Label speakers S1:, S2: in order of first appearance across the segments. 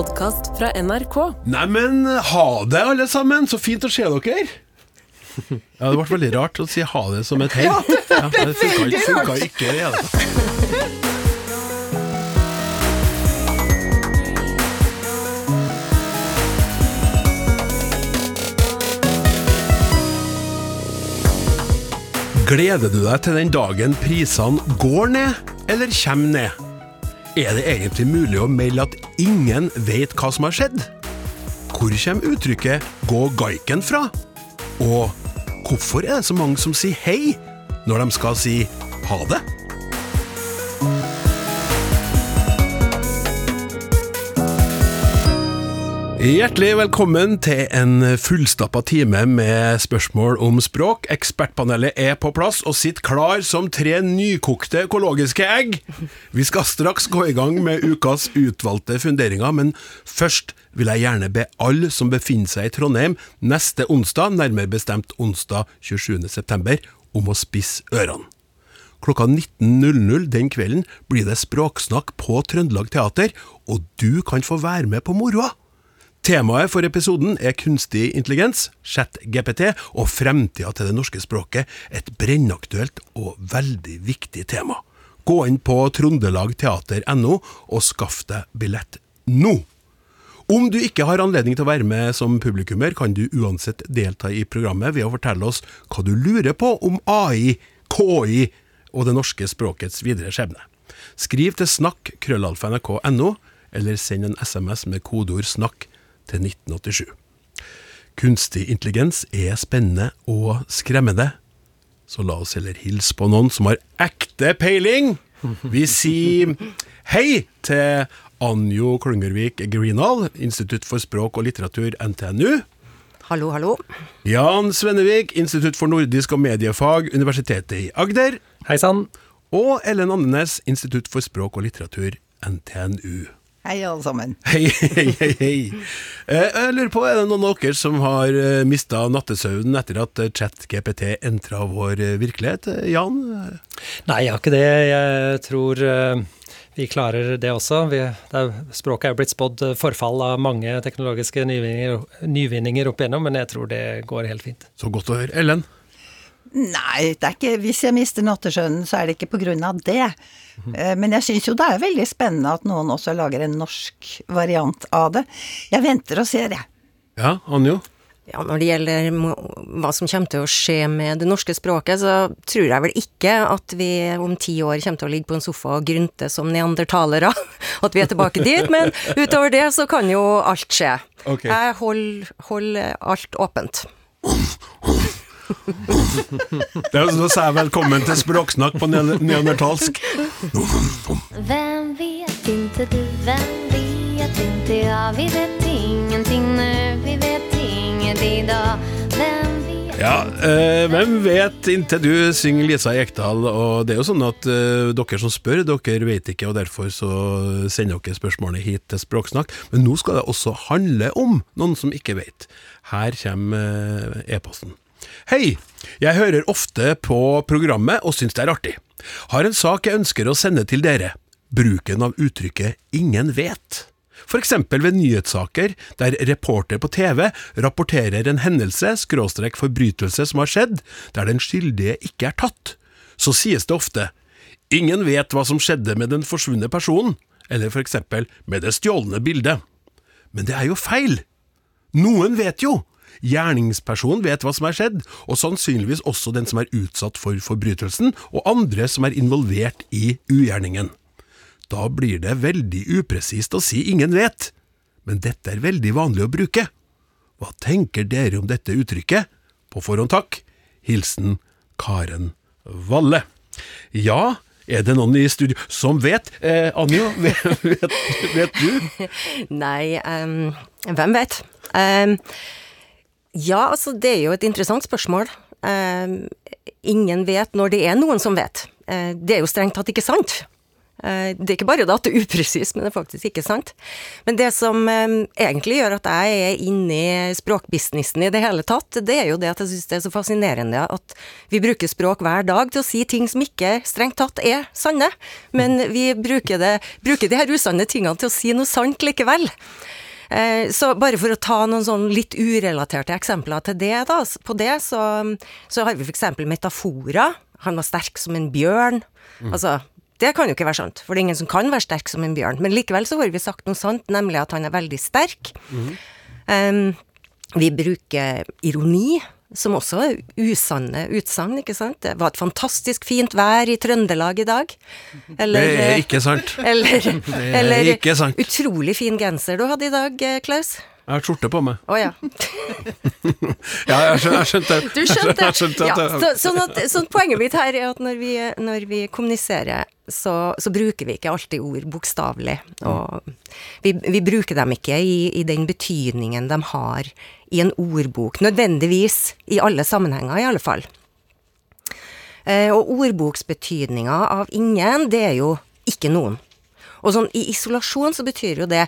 S1: podkast fra NRK.
S2: Neimen, ha det, alle sammen. Så fint å se dere. Ja, Det ble veldig rart å si ha det som et hei. Ja, det funka ikke, funka ikke det hele. Gleder du deg til den dagen prisene går ned, eller kommer ned? Er det egentlig mulig å melde at ingen vet hva som har skjedd? Hvor kommer uttrykket 'gå gaiken' fra? Og hvorfor er det så mange som sier hei når de skal si ha det? Hjertelig velkommen til en fullstappa time med spørsmål om språk. Ekspertpanelet er på plass og sitter klar som tre nykokte økologiske egg. Vi skal straks gå i gang med ukas utvalgte funderinger, men først vil jeg gjerne be alle som befinner seg i Trondheim neste onsdag, nærmere bestemt onsdag 27.9, om å spisse ørene. Klokka 19.00 den kvelden blir det språksnakk på Trøndelag Teater, og du kan få være med på moroa. Temaet for episoden er kunstig intelligens, chat-GPT, og fremtida til det norske språket, et brennaktuelt og veldig viktig tema. Gå inn på trondelagteater.no og skaff deg billett nå! Om du ikke har anledning til å være med som publikummer, kan du uansett delta i programmet ved å fortelle oss hva du lurer på om AI, KI og det norske språkets videre skjebne. Skriv til snakk krøllalfa.nrk.no, eller send en SMS med kodeord 'snakk' til 1987. Kunstig intelligens er spennende og skremmende, så la oss heller hilse på noen som har ekte peiling. Vi sier hei til Anjo Klungervik Greenhall, Institutt for språk og litteratur, NTNU.
S3: Hallo, hallo.
S2: Jan Svennevik, Institutt for nordisk og mediefag, Universitetet i Agder.
S4: Hei sann.
S2: Og Ellen Andenes, Institutt for språk og litteratur, NTNU.
S3: Hei, alle sammen.
S2: Hei, hei, hei. hei. Eh, Jeg lurer på, Er det noen av dere som har mista nattesøvnen etter at eh, ChatGPT entra vår eh, virkelighet? Eh, Jan?
S4: Nei, jeg har ikke det. Jeg tror eh, vi klarer det også. Vi, det er, språket er blitt spådd eh, forfall av mange teknologiske nyvinninger, nyvinninger opp igjennom, men jeg tror det går helt fint.
S2: Så godt å høre. Ellen?
S3: Nei, det er ikke, hvis jeg mister nattesøvnen, så er det ikke på grunn av det. Eh, Men jeg syns jo det er veldig spennende at noen også lager en norsk variant av det. Jeg venter og ser, jeg.
S2: Ja, Anjo?
S5: Ja, når det gjelder hva som kommer til å skje med det norske språket, så tror jeg vel ikke at vi om ti år kommer til å ligge på en sofa og grynte som neandertalere. At vi er tilbake dit. Men utover det så kan jo alt skje.
S2: Okay.
S5: Jeg holder hold alt åpent.
S2: Det er, så å jeg velkommen til språksnakk på ne- neandertalsk.
S6: Hvem vet inte du, hvem vet inte Ja, Vi vet ingenting nu, vi vet inget idag Hvem vet
S2: Ja, eh, hvem vet inntil du, synger Lisa Ekdal. Og det er jo sånn at eh, dere som spør, dere vet ikke, og derfor så sender dere spørsmålene hit til Språksnakk. Men nå skal det også handle om noen som ikke vet. Her kommer eh, e-posten. Hei! Jeg hører ofte på programmet og syns det er artig. Har en sak jeg ønsker å sende til dere. Bruken av uttrykket 'ingen vet'. For eksempel ved nyhetssaker der reporter på TV rapporterer en hendelse, skråstrek forbrytelse som har skjedd, der den skyldige ikke er tatt. Så sies det ofte 'ingen vet hva som skjedde med den forsvunne personen', eller for eksempel 'med det stjålne bildet'. Men det er jo feil! Noen vet jo! Gjerningspersonen vet hva som er skjedd, og sannsynligvis også den som er utsatt for forbrytelsen, og andre som er involvert i ugjerningen. Da blir det veldig upresist å si ingen vet, men dette er veldig vanlig å bruke. Hva tenker dere om dette uttrykket? På forhånd takk. Hilsen Karen Valle. Ja, er det noen i studio som vet? Eh, Anjo, vet, vet, vet du?
S5: Nei, um, hvem vet? Ehm, ja, altså, det er jo et interessant spørsmål. Ehm, ingen vet når det er noen som vet. Eh, det er jo strengt tatt ikke sant. Eh, det er ikke bare det at det er upresist, men det er faktisk ikke sant. Men det som eh, egentlig gjør at jeg er inne i språkbusinessen i det hele tatt, det er jo det at jeg syns det er så fascinerende at vi bruker språk hver dag til å si ting som ikke strengt tatt er sanne, men vi bruker, det, bruker de her usanne tingene til å si noe sant likevel. Eh, så bare for å ta noen sånn litt urelaterte eksempler til det, da, på det, så, så har vi f.eks. metaforer. Han var sterk som en bjørn. Mm. Altså, det kan jo ikke være sant, for det er ingen som kan være sterk som en bjørn. Men likevel så har vi sagt noe sant, nemlig at han er veldig sterk. Mm. Um, vi bruker ironi, som også er usanne utsagn, ikke sant. Det var et fantastisk fint vær i Trøndelag i dag.
S2: Eller, det er ikke sant.
S5: Eller,
S2: det er eller ikke sant.
S5: utrolig fin genser du hadde i dag, Klaus.
S2: Jeg har skjorte på meg.
S5: Å ja.
S2: ja, jeg skjønte, jeg skjønte
S5: Du skjønte? Jeg skjønte ja, så, sånn at, sånn Poenget mitt her er at når vi, når vi kommuniserer, så, så, bruker vi ikke alltid ord bokstavelig. Og vi, vi, bruker dem ikke i, i, den betydningen de har i en ordbok. Nødvendigvis i alle sammenhenger, i alle fall. Eh, og ordboksbetydninga av ingen, det er jo ikke noen. Og sånn i isolasjon så betyr jo det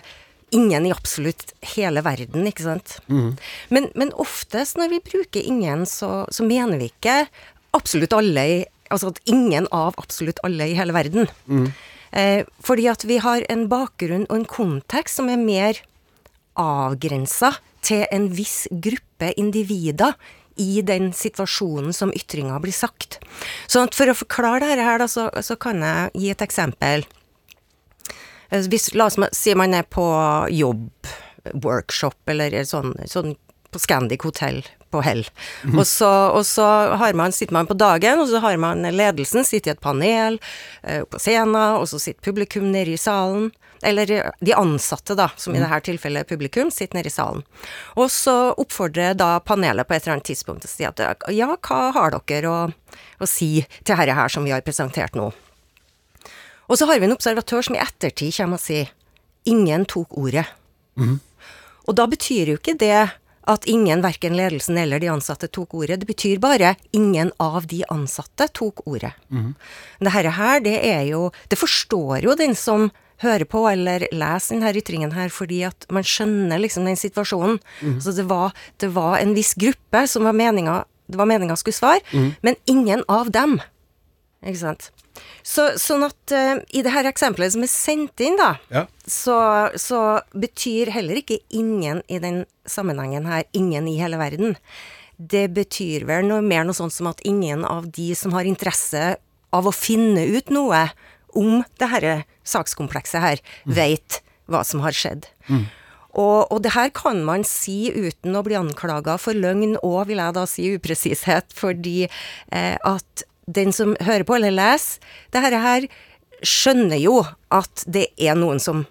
S5: ingen i absolutt hele verden, ikke sant. Mm. Men, men, oftest når vi bruker ingen, så, så, mener vi ikke absolutt alle i Altså at ingen av absolutt alle i hele verden. Mm. Eh, fordi at vi har en bakgrunn og en kontekst som er mer avgrensa til en viss gruppe individer i den situasjonen som ytringa blir sagt. Så for å forklare dette her, da, så, så kan jeg gi et eksempel. Eh, hvis, la oss si man er på jobb, workshop, eller sånn, sånn på Scandic hotell på Hell. Mm. Og, så, og så man, sitter man på dagen, og så har man ledelsen sitter i et panel uh, på scenen, og så sitter publikum nede i salen. Eller de ansatte, da, som i mhm. dette tilfellet publikum, sitter nede i salen. Og så oppfordrer da panelet på et eller annet tidspunkt til å si at ja, hva har dere å, å si til dette her som vi har presentert nå? Og så har vi en observatør som i ettertid kommer og sier ingen tok ordet. Mm. Og da betyr jo ikke det at ingen, verken ledelsen eller de ansatte, tok ordet. Det betyr bare ingen av de ansatte tok ordet. Mm. Dette her, det er jo Det forstår jo den som hører på eller leser denne ytringen her, fordi at man skjønner liksom den situasjonen. Mm. Så det var, det var, en viss gruppe som var meninga det var meninga skulle svare, mm. men ingen av dem. Ikke sant. Så, sånn at uh, i det her eksempelet som er sendt inn, da, ja. så, så, betyr heller ikke ingen i den sammenhengen her ingen i hele verden. Det betyr vel noe mer noe sånt som at ingen av de som har interesse av å finne ut noe om det her sakskomplekset her, mm. veit hva som har skjedd. Mm. Og, og, det her kan man si uten å bli anklaga for løgn og, vil jeg da si, upresishet, fordi eh, at den som hører på eller leser det her, skjønner jo at det er noen som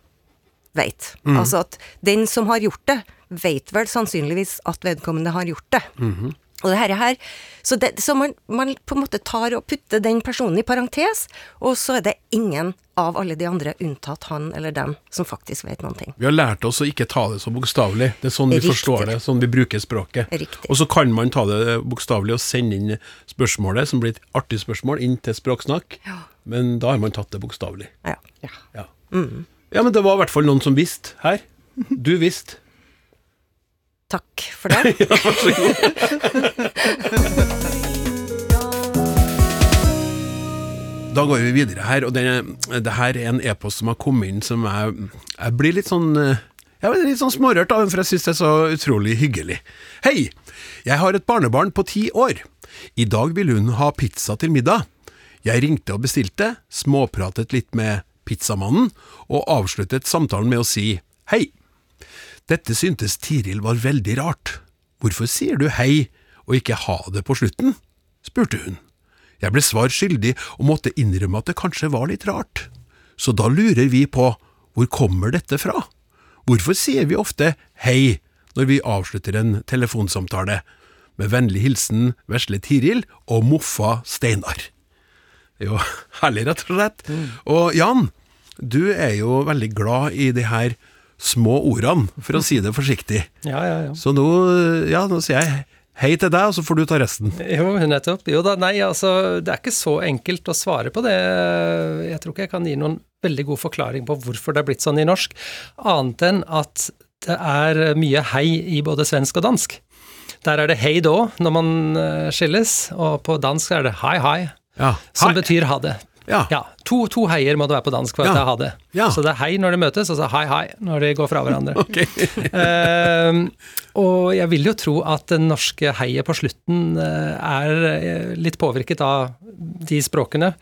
S5: veit. Mm. Altså at den som har gjort det, veit vel sannsynligvis at vedkommende har gjort det. Mm -hmm. Og det her, så, det, så man, man, på en måte tar og putter den personen i parentes, og så er det ingen av alle de andre unntatt han eller dem som faktisk vet noen ting.
S2: Vi har lært oss å ikke ta det så bokstavelig. Det er sånn vi Riktig. forstår det, sånn vi bruker språket.
S5: Riktig.
S2: Og så kan man ta det bokstavelig og sende inn spørsmålet, som blir et artig spørsmål, inn til Språksnakk. Ja. Men da har man tatt det bokstavelig.
S5: Ja. Ja.
S2: Ja. Mm. ja, men det var i hvert fall noen som visste her. Du visste.
S5: Takk for det. ja, vær så god.
S2: Da går vi videre her, og det, det her er en e-post som har kommet inn som jeg, jeg blir litt sånn jeg blir litt sånn smårørt av, for jeg synes det er så utrolig hyggelig. Hei! Jeg har et barnebarn på ti år. I dag vil hun ha pizza til middag. Jeg ringte og bestilte, småpratet litt med pizzamannen, og avsluttet samtalen med å si hei. Dette syntes Tiril var veldig rart. Hvorfor sier du hei og ikke ha det på slutten? spurte hun. Jeg ble svar skyldig og måtte innrømme at det kanskje var litt rart. Så da lurer vi på hvor kommer dette fra? Hvorfor sier vi ofte hei når vi avslutter en telefonsamtale? Med vennlig hilsen vesle Tiril og Moffa Steinar. Det er jo herlig, rett og slett. Mm. Og Jan, du er jo veldig glad i de her små ordene, for å si det forsiktig.
S4: Ja, ja, ja.
S2: Så nå, ja, nå sier jeg hei til deg, og så får du ta resten.
S4: Jo, nettopp. Jo da, nei, altså, det er ikke så enkelt å svare på det. Jeg tror ikke jeg kan gi noen veldig god forklaring på hvorfor det er blitt sånn i norsk, annet enn at det er mye hei i både svensk og dansk. Der er det hei da når man eh, skilles, og på dansk er det hei hei,
S2: Ja.
S4: som
S2: Hei.
S4: betyr ha det.
S2: Ja.
S4: Ja, to, to heier må det være på dansk for at
S2: Ja.
S4: jeg har det.
S2: Ja.
S4: Så det er hei når de møtes, og så hei hei når de går fra hverandre. Ehm, og jeg vil jo tro at det norske heiet på slutten eh, er eh, litt påvirket av de språkene.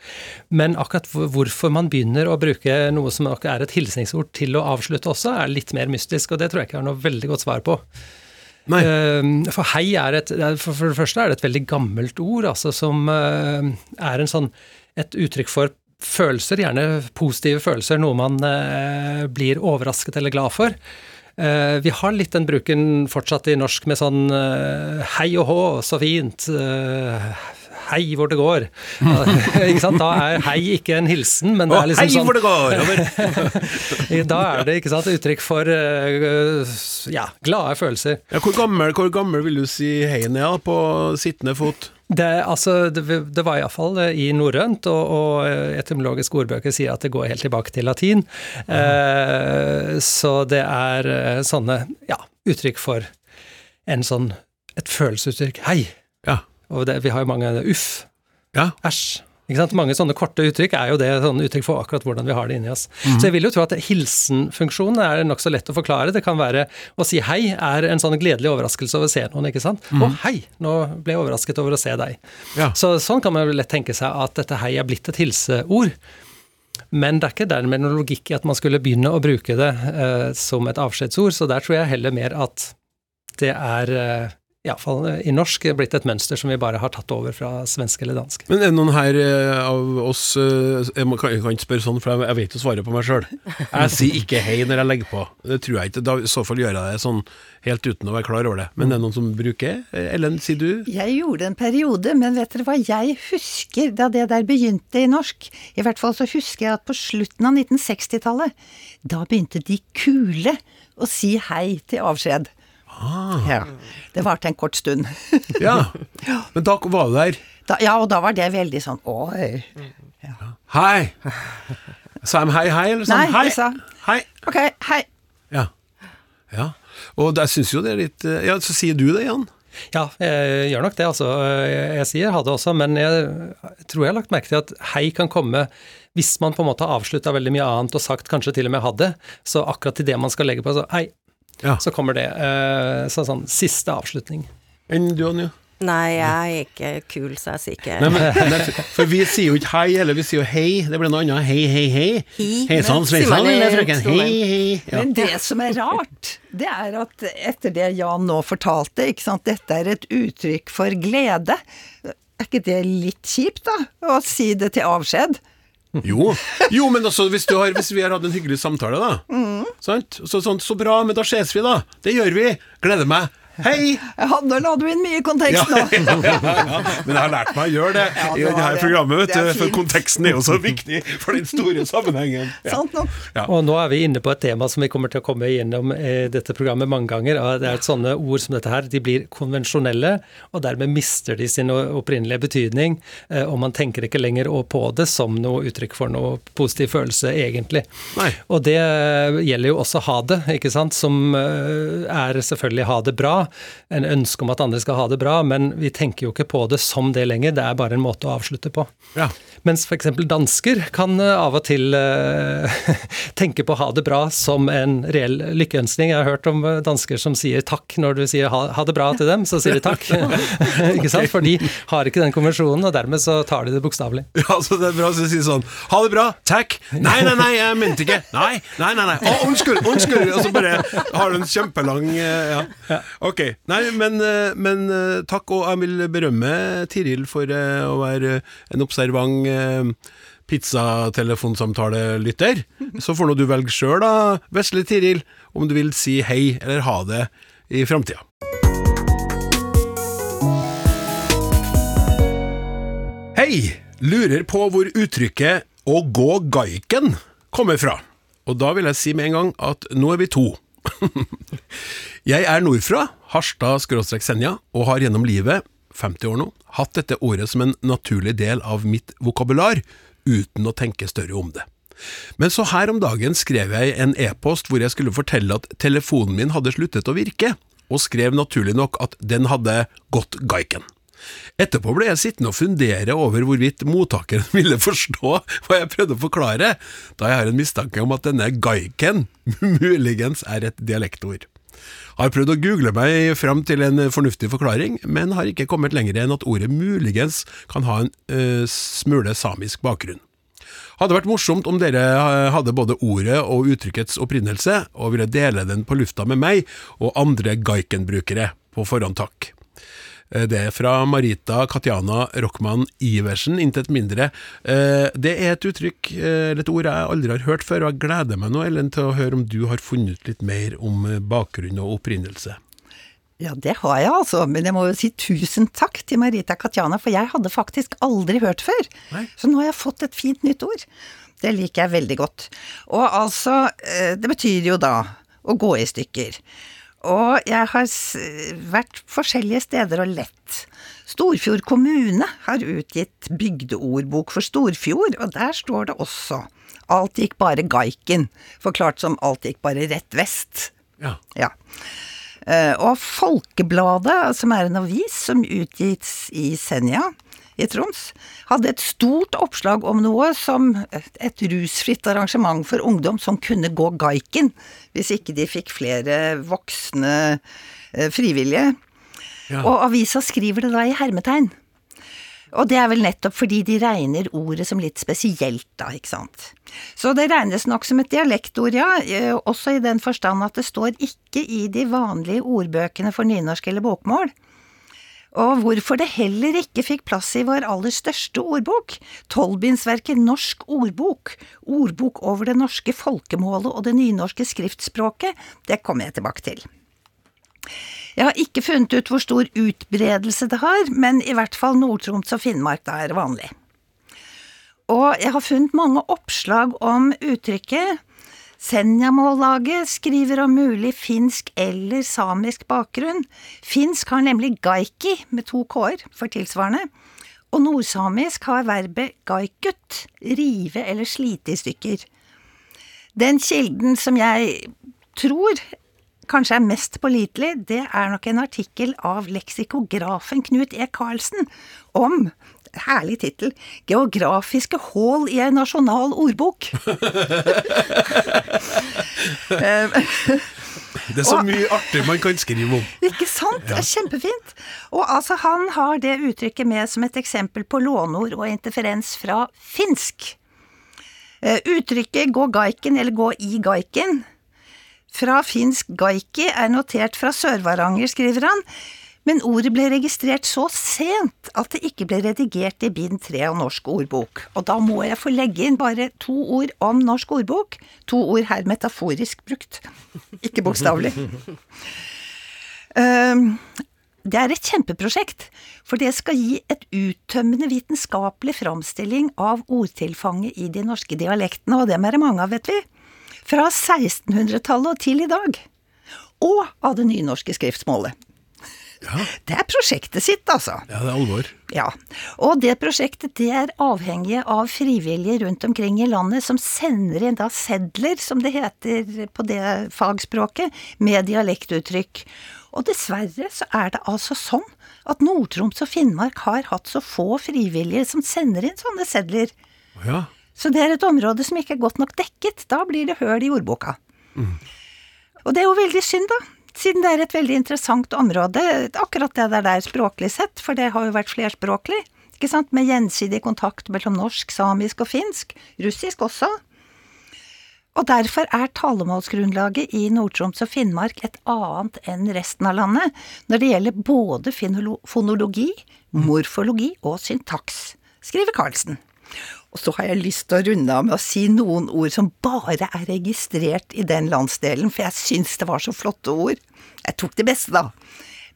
S4: Men akkurat hvorfor man begynner å bruke noe som nok er et hilsningsord til å avslutte også, er litt mer mystisk, og det tror jeg ikke jeg har noe veldig godt svar på. Ehm, For hei er et er- For det første er det et veldig gammelt ord, altså som eh, er en sånn et uttrykk for følelser, gjerne positive følelser, noe man eh, blir overrasket eller glad for. Eh, vi har litt den bruken fortsatt i norsk med sånn eh, hei og hå, så fint. eh, hei hvor det går. ikke sant? Da er hei ikke en hilsen, men det er liksom
S2: hei
S4: sånn
S2: hvor det går!
S4: Da er det ikke sant, uttrykk for eh, ja, glade følelser.
S2: Ja, hvor, gammel, hvor gammel vil du si heien er på sittende fot?
S4: Det, altså, det, det var iallfall i norrønt, og, og etymologiske ordbøker sier at det går helt tilbake til latin. Eh, så det er eh, sånne ja, uttrykk for en sånn et følelsesuttrykk. Hei!
S2: Ja.
S4: Og det, vi har jo mange uff,
S2: Ja.
S4: æsj. Mange sånne korte uttrykk er jo det sånn uttrykk for akkurat hvordan vi har det inni oss. Så jeg vil jo tro at hilsenfunksjonen er nokså lett å forklare. Det kan være å si hei er en sånn gledelig overraskelse over å se noen, ikke sant. Å, hei! Nå ble jeg overrasket over å se deg.
S2: Ja.
S4: Så sånn kan man lett tenke seg at dette hei er blitt et hilseord. Men det er ikke dermed noen logikk i at man skulle begynne å bruke det eh, som et avskjedsord, så der tror jeg heller mer at det er eh, iallfall i norsk blitt et mønster som vi bare har tatt over fra svensk eller dansk.
S2: Men er det noen her eh, av oss eh, Jeg, må, kan, jeg kan ikke spørre sånn, for jeg, vet jo svaret på meg sjøl. Jeg sier ikke hei når jeg legger på. Det tror jeg ikke. Da, I så fall gjør jeg det sånn helt uten å være klar over det. Men er det noen som bruker? Eh, Ellen, sier du?
S3: Jeg gjorde en periode, men vet dere hva jeg husker da det der begynte i norsk? I hvert fall så husker jeg at på slutten av 1960-tallet, da begynte de kule å si hei til avskjed. Ja. Det varte en kort stund.
S2: Ja. Men da var du der.
S3: Da, ja, og da var det veldig sånn oi.
S2: Hei! Sa de hei, hei, eller sånn?
S3: Nei,
S2: hei.
S3: jeg sa-
S2: hei.
S3: Ok, hei.
S2: Ja. ja. Og jeg syns jo det er litt eh, Ja, så sier du det, Jan?
S4: Ja, jeg gjør nok det, altså. Jeg sier ha det også, men jeg tror jeg har lagt merke til at hei kan komme hvis man på en måte har avslutta veldig mye annet og sagt kanskje til og med ha det, så akkurat til det man skal legge på, så hei,
S2: Ja.
S4: så kommer det. Uh, Så sånn siste avslutning.
S2: Enn du, Anja?
S5: Nei, jeg er ikke kul, så jeg sier ikke
S2: Nei, men, for vi sier jo ikke hei, eller vi sier jo hei. Det blir noe annet. Hei, hei, hei. Hei sann, sveisann, eller frøken. Hei, hei. Ja.
S3: Men det som er rart, det er at etter det Jan nå fortalte, ikke sant, dette er et uttrykk for glede. Er ikke det litt kjipt, da? Å si det til avskjed?
S2: Jo. jo, men altså, hvis, du har, hvis vi har hatt en hyggelig samtale, da.
S3: Mm.
S2: Sant? Så, sånn, så bra, men da ses vi, da. Det gjør vi. Gleder meg. Hei!
S3: Hadde nå la du inn mye kontekst nå.
S2: ja, ja. Men jeg har lært meg å gjøre det
S3: Ja,
S2: i
S3: det
S2: dette programmet, vet du. For konteksten er jo så viktig for den store sammenhengen. Ja.
S3: Sant nok?
S2: Ja.
S4: Og nå er vi inne på et tema som vi kommer til å komme gjennom i dette programmet mange ganger. og Det er et sånne ord som dette her, de blir konvensjonelle, og dermed mister de sin opprinnelige betydning. eh, Og man tenker ikke lenger på det som noe uttrykk for noe positiv følelse, egentlig.
S2: Nei.
S4: Og det gjelder jo også ha det, ikke sant, som eh, er selvfølgelig ha det bra. En ønske om at andre skal ha det bra, men vi tenker jo ikke på det som det lenger. Det er bare en måte å avslutte på.
S2: Ja.
S4: Mens f.eks. dansker kan eh, av og til eh, tenke på ha det bra som en reell lykkeønskning. Jeg har hørt om eh, dansker som sier takk når du sier ha, ha det bra til dem, så sier de takk. ikke sant? For de har ikke den konvensjonen, og dermed så tar de det bokstavelig.
S2: Ja, så det er bra å si sånn Ha det bra, takk. Nei, nei, nei, jeg mente ikke. Nei, nei, nei. nei. Å, unnskyld, unnskyld. Og så bare har du en kjempelang Ja. Ok. Nei, men, eh, men eh, takk, og jeg vil berømme Tiril for eh, å være en observant pizzatelefonsamtalelytter. Så får nå du velge sjøl, da, vesle Tiril, om du vil si hei eller ha det i framtida. Hei! Lurer på hvor uttrykket 'å gå gaiken' kommer fra. Og da vil jeg si med en gang at nå er vi to. jeg er nordfra, Harstad-Senja, og har gjennom livet, 50 år nå, hatt dette ordet som en naturlig del av mitt vokabular, uten å tenke større om det. Men så her om dagen skrev jeg en e-post hvor jeg skulle fortelle at telefonen min hadde sluttet å virke, og skrev naturlig nok at den hadde gått gaiken. Etterpå ble jeg sittende og fundere over hvorvidt mottakeren ville forstå hva jeg prøvde å forklare, da jeg har en mistanke om at denne gaiken muligens er et dialektord. Har prøvd å google meg fram til en fornuftig forklaring, men har ikke kommet lenger enn at ordet muligens kan ha en uh, smule samisk bakgrunn. Hadde vært morsomt om dere hadde både ordet og uttrykkets opprinnelse, og ville dele den på lufta med meg og andre Gaiken-brukere. På forhånd takk. Eh, det er fra Marita Katjana Rockman Iversen, intet mindre. Eh, det er et uttrykk, eh, eller et ord jeg aldri har hørt før, og jeg gleder meg nå, Ellen, til å høre om du har funnet litt mer om bakgrunn og opprinnelse.
S3: Ja, det har jeg altså, men jeg må jo si tusen takk til Marita Katjana, for jeg hadde faktisk aldri hørt før. Nei. Så nå har jeg fått et fint nytt ord. Det liker jeg veldig godt. Og altså, det betyr jo da å gå i stykker. Og jeg har vært forskjellige steder og lett. Storfjord kommune har utgitt bygdeordbok for Storfjord, og der står det også Alt gikk bare gaiken, forklart som alt gikk bare rett vest.
S2: Ja.
S3: ja. Eh, og Folkebladet, som er en avis som utgis i Senja, i Troms, hadde et stort oppslag om noe som et rusfritt arrangement for ungdom som kunne gå gaiken, hvis ikke de fikk flere voksne eh, frivillige. Ja. Og avisa skriver det da i hermetegn. Og det er vel nettopp fordi de regner ordet som litt spesielt, da, ikke sant. Så det regnes nok som et dialektord, ja, eh, også i den forstand at det står ikke i de vanlige ordbøkene for nynorsk eller bokmål og hvorfor det heller ikke fikk plass i vår aller største ordbok, tolvbindsverket Norsk ordbok, ordbok over det norske folkemålet og det nynorske skriftspråket, det kommer jeg tilbake til. Jeg har ikke funnet ut hvor stor utbredelse det har, men i hvert fall Nord-Troms og Finnmark da er vanlig. Og jeg har funnet mange oppslag om uttrykket Senjamållaget skriver om mulig finsk eller samisk bakgrunn. Finsk har nemlig gaiki med to k-er for tilsvarende, og nordsamisk har verbet gaikut, rive eller slite i stykker. Den kilden som jeg tror kanskje er mest pålitelig, det er nok en artikkel av leksikografen Knut E. Karlsen om herlig tittel 'Geografiske hål i en nasjonal ordbok'.
S2: Det er så mye artig man kan skrive om.
S3: Ikke sant? Det er kjempefint. Og altså, han har det uttrykket med som et eksempel på lånord og interferens fra finsk. Eh, uttrykket 'gå gaiken' eller 'gå i gaiken' fra finsk gaiki er notert fra Sør-Varanger, skriver han, men ordet ble registrert så sent at det ikke ble redigert i bind tre av Norsk ordbok. Og da må jeg få legge inn bare to ord om Norsk ordbok. To ord her metaforisk brukt, ikke bokstavelig. Um, det er et kjempeprosjekt, for det skal gi et uttømmende vitenskapelig framstilling av ordtilfanget i de norske dialektene, og dem er det mange av, vet vi. Fra 1600-tallet og til i dag. Og av det nynorske skriftsmålet.
S2: Ja.
S3: Det er prosjektet sitt, altså.
S2: Ja, det er alvor.
S3: Ja, og det prosjektet det er avhengig av frivillige rundt omkring i landet som sender inn da sedler, som det heter på det fagspråket, med dialektuttrykk. Og dessverre så er det altså sånn at Nord-Troms og Finnmark har hatt så få frivillige som sender inn sånne sedler.
S2: Ja.
S3: Så det er et område som ikke er godt nok dekket. Da blir det høl i ordboka. Mm. Og det er jo veldig synd, da siden det er et veldig interessant område, akkurat det der, der språklig sett, for det har jo vært flerspråklig, ikke sant, med gjensidig kontakt mellom norsk, samisk og finsk, russisk også. Og derfor er talemålsgrunnlaget i Nord-Troms og Finnmark et annet enn resten av landet når det gjelder både fonologi, morfologi og syntaks, skriver Karlsen. Og så har jeg lyst til å runde av med å si noen ord som bare er registrert i den landsdelen, for jeg syns det var så flotte ord. Jeg tok det beste, da.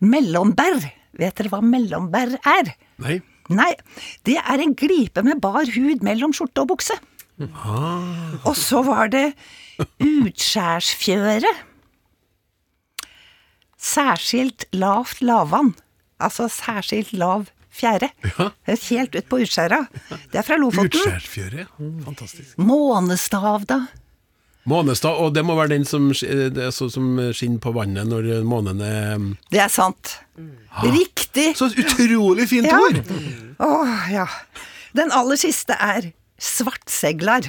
S3: Mellombær. Vet dere hva mellombær er?
S2: Nei.
S3: Nei, det er en glipe med bar hud mellom skjorte og bukse.
S2: Ah.
S3: Og så var det utskjærsfjøre. Særskilt lavt lavvann. Altså særskilt lav fjære.
S2: Ja.
S3: Helt ut på Utskjæra. Det er fra Lofoten.
S2: Utskjærfjøre. Fantastisk.
S3: Månestav, da.
S2: Månestad, og det må være den som, som skinner på vannet når månen er
S3: Det er sant. Riktig.
S2: Så utrolig fint
S3: Ja.
S2: ord!
S3: Åh, ja. Den aller siste er svartseglar.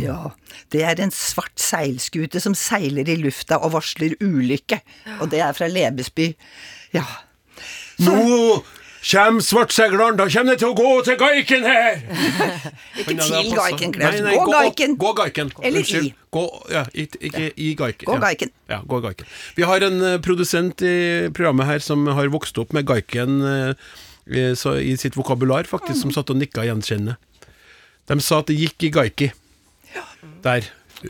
S3: Ja, det er en svart seilskute som seiler i lufta og varsler ulykke. Og det er fra Lebesby. Ja.
S2: Nå kjem svartsegleren, da kommer det til å gå til Gaiken her!
S3: Ikke til? Gaiken, Klaus.
S2: Nei, nei,
S3: Gå Gaiken.
S2: Gå Gaiken.
S3: Eller
S2: Unnskyld.
S3: i.
S2: Gå, ja, ikke, ja. i Gaiken.
S3: Gå
S2: ja.
S3: Gaiken.
S2: Ja, gå Gaiken. Vi har en uh, produsent i programmet her som har vokst opp med Gaiken uh, i- så, i sitt vokabular, faktisk,
S3: Mm.
S2: som satt og nikka gjenkjennende. De sa at det gikk i Gaiki. Der.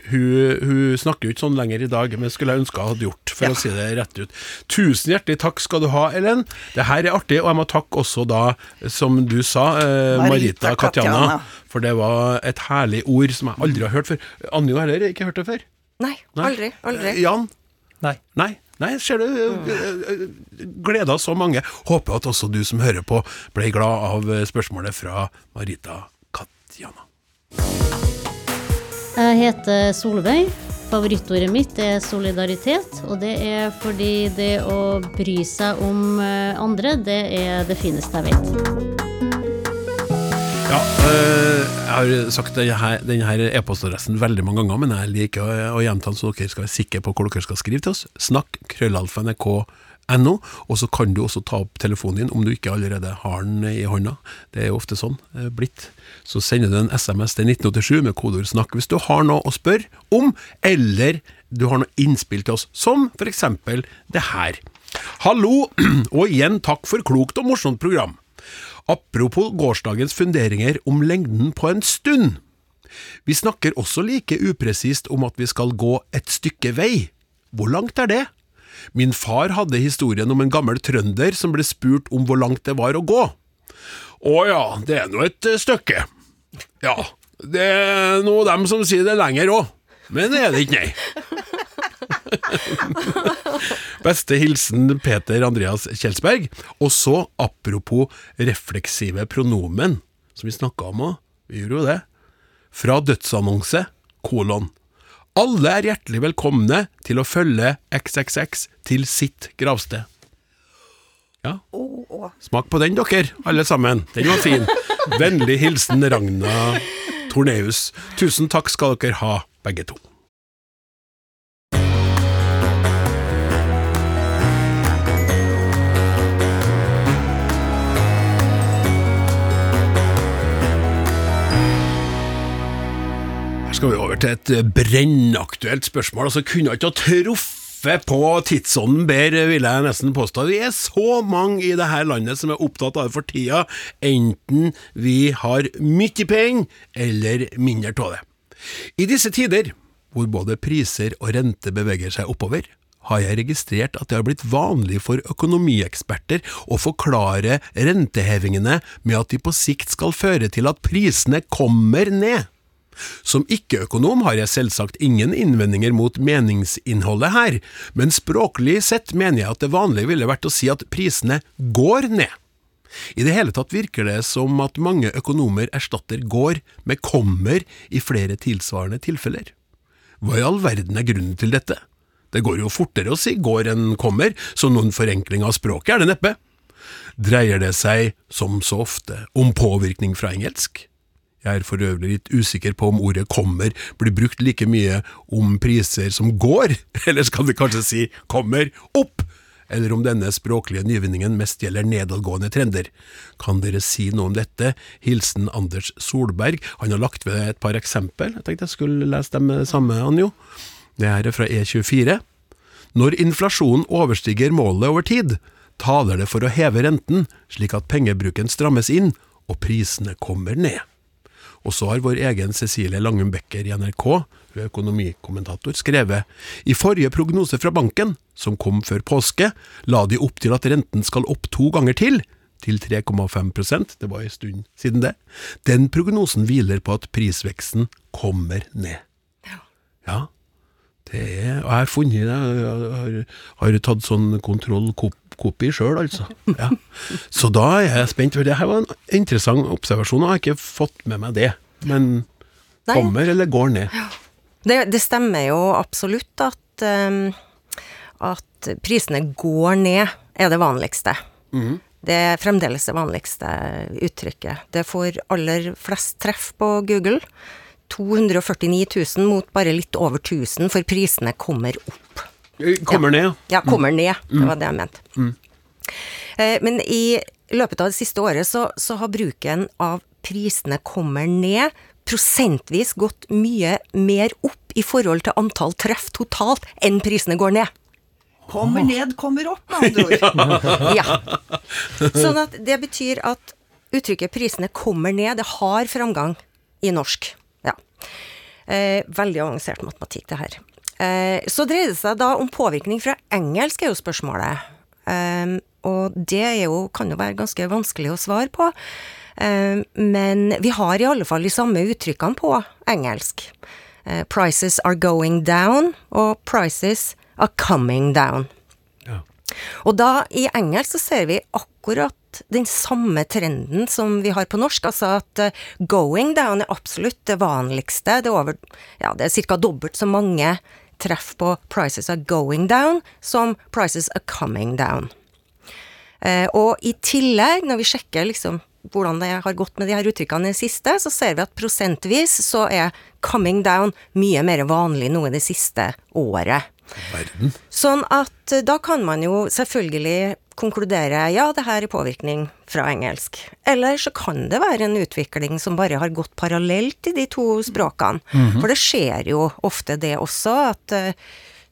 S2: Hun, hun snakker jo ikke sånn lenger i dag, men skulle jeg ønske hun hadde gjort, for
S3: Ja.
S2: å si det rett ut. Tusen hjertelig takk skal du ha, Ellen. Det her er artig, og jeg må takke også da, som du sa, eh, Marita
S3: Marita
S2: Katjana.
S3: Katjana.
S2: For det var et herlig ord som jeg aldri har hørt før. Anjo heller ikke hørt det før.
S5: Nei,
S2: Nei.
S5: aldri. Aldri.
S2: Eh, Jan?
S4: Nei.
S2: Nei, nei, ser du. eh, eh, Gleda så mange. Håper at også du som hører på, ble glad av eh, spørsmålet fra Marita Katjana.
S1: Jeg heter Solveig. Favorittordet mitt er solidaritet, og det er fordi det å bry seg om eh, andre, det er det fineste jeg vet.
S2: Ja, eh, jeg har sagt denne e-postadressen veldig mange ganger, men jeg liker å, gjenta den så dere skal være sikre på hvor dere skal skrive til oss. Snakk krøllalfa nrk.no, og så kan du også ta opp telefonen din om du ikke allerede har den i hånda. Det er jo ofte sånn eh, blitt. Så sender du en SMS til 1987 med kodeord 'snakk' hvis du har noe å spørre om, eller du har noe innspill til oss, som eksempel det her. Hallo, og igjen takk for klokt og morsomt program. Apropos gårsdagens funderinger om lengden på en stund. Vi snakker også like upresist om at vi skal gå et stykke vei. Hvor langt er det? Min far hadde historien om en gammel trønder som ble spurt om hvor langt det var å gå. Å ja, det er nå et eh, stykke. Ja, det er nå dem som sier det lenger òg, men det er det ikke, nei. Beste hilsen Peter Andreas Kjelsberg. Og så, apropos refleksive pronomen, som vi snakka om òg, vi gjorde jo det. Fra dødsannonse, kolon. Alle er hjertelig velkomne til å følge XXX til sitt gravsted. Ja, smak på den, dere, alle sammen. Den var fin. Vennlig hilsen Ragna Torneus. Tusen takk skal dere ha, begge to. Skal vi over til et eh, brennaktuelt spørsmål. Altså, kunne ikke ha truffet på tidsånden bedre, vil jeg nesten påstå. Vi er så mange i dette landet som er opptatt av det for tida, enten vi har mye penger eller mindre av det. I disse tider, hvor både priser og rente beveger seg oppover, har jeg registrert at det har blitt vanlig for økonomieksperter å forklare rentehevingene med at de på sikt skal føre til at prisene kommer ned. Som ikke-økonom har jeg selvsagt ingen innvendinger mot meningsinnholdet her, men språklig sett mener jeg at det vanlige ville vært å si at prisene går ned. I det hele tatt virker det som at mange økonomer erstatter går med kommer i flere tilsvarende tilfeller. Hva i all verden er grunnen til dette? Det går jo fortere å si går enn kommer, så noen forenkling av språket er det neppe. Dreier det seg, som så ofte, om påvirkning fra engelsk? Jeg er for øvrig litt usikker på om ordet kommer blir brukt like mye om priser som går, eller skal vi kanskje si kommer opp, eller om denne språklige nyvinningen mest gjelder nedadgående trender. Kan dere si noe om dette? Hilsen Anders Solberg. Han har lagt ved et par eksempel. Jeg tenkte jeg skulle lese dem samme, Anjo. Det her er fra E24. Når inflasjonen overstiger målet over tid, taler det for å heve renten, slik at pengebruken strammes inn og prisene kommer ned. Og så har vår egen Cecilie Langum Becker i NRK, hun er økonomikommentator, skrevet i forrige prognose fra banken, som kom før påske, la de opp til at renten skal opp to ganger til, til 3,5% det var en stund siden det. Den prognosen hviler på at prisveksten kommer ned. Ja, det er og jeg har funnet det. Jeg har, har tatt sånn kontrollkopi sjøl, altså. Ja. Så da er jeg spent, for det her var en interessant observasjon, og jeg har ikke fått med meg det. Men
S5: Nei.
S2: kommer eller går ned?
S5: Det, det stemmer jo absolutt at, um, at prisene går ned, er det vanligste. Det er fremdeles det vanligste uttrykket. Det får aller flest treff på Google. 249 000 mot bare litt over 1000, for prisene kommer opp.
S2: Kommer ned, ja.
S5: Ja, kommer ned. Det var det jeg mente. Eh, Men i løpet av det siste året så, så har bruken av prisene kommer ned prosentvis gått mye mer opp i forhold til antall treff totalt enn prisene går ned.
S3: Kommer ned, kommer opp, med andre ord.
S5: Ja. Sånn at det betyr at uttrykket 'prisene kommer ned', det har framgang i norsk. Eh, veldig avansert matematikk, det her. Eh, så dreier det seg da om påvirkning fra engelsk, er jo spørsmålet. Eh, og det jo, kan jo være ganske vanskelig å svare på. Eh, men vi har i alle fall de samme uttrykkene på engelsk. Eh, 'Prices are going down' og 'prices are coming down'. Og da, i engelsk, så ser vi akkurat den samme trenden som vi har på norsk, altså at eh, going down er absolutt det vanligste. Det er over, ja, det er ca. dobbelt så mange treff på prices are going down som prices are coming down. Eh, og i tillegg, når vi sjekker liksom hvordan det har gått med de her uttrykkene i det siste, så ser vi at prosentvis så er coming down mye mer vanlig nå i det siste året.
S2: Verden.
S5: Sånn at eh, da kan man jo selvfølgelig konkludere ja, det her er påvirkning fra engelsk. Eller så kan det være en utvikling som bare har gått parallelt i de to språkene. For det skjer jo ofte det også, at eh,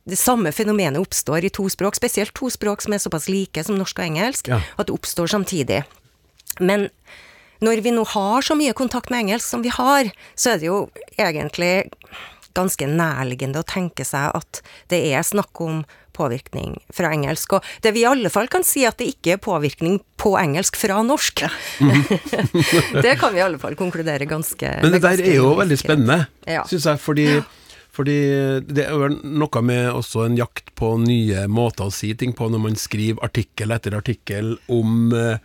S5: det samme fenomenet oppstår i to språk, spesielt to språk som er såpass like som norsk og engelsk,
S2: Ja.
S5: at det oppstår samtidig. Men når vi nå har så mye kontakt med engelsk som vi har, så er det jo egentlig ganske nærliggende å tenke seg at det er snakk om påvirkning fra engelsk. Og det vi i alle fall kan si at det ikke er påvirkning på engelsk fra norsk. det kan vi i alle fall konkludere ganske
S2: Men det der er jo veldig spennende,
S5: Ja.
S2: syns jeg. Fordi, fordi det er noe med også en jakt på nye måter å si ting på når man skriver artikkel etter artikkel om eh,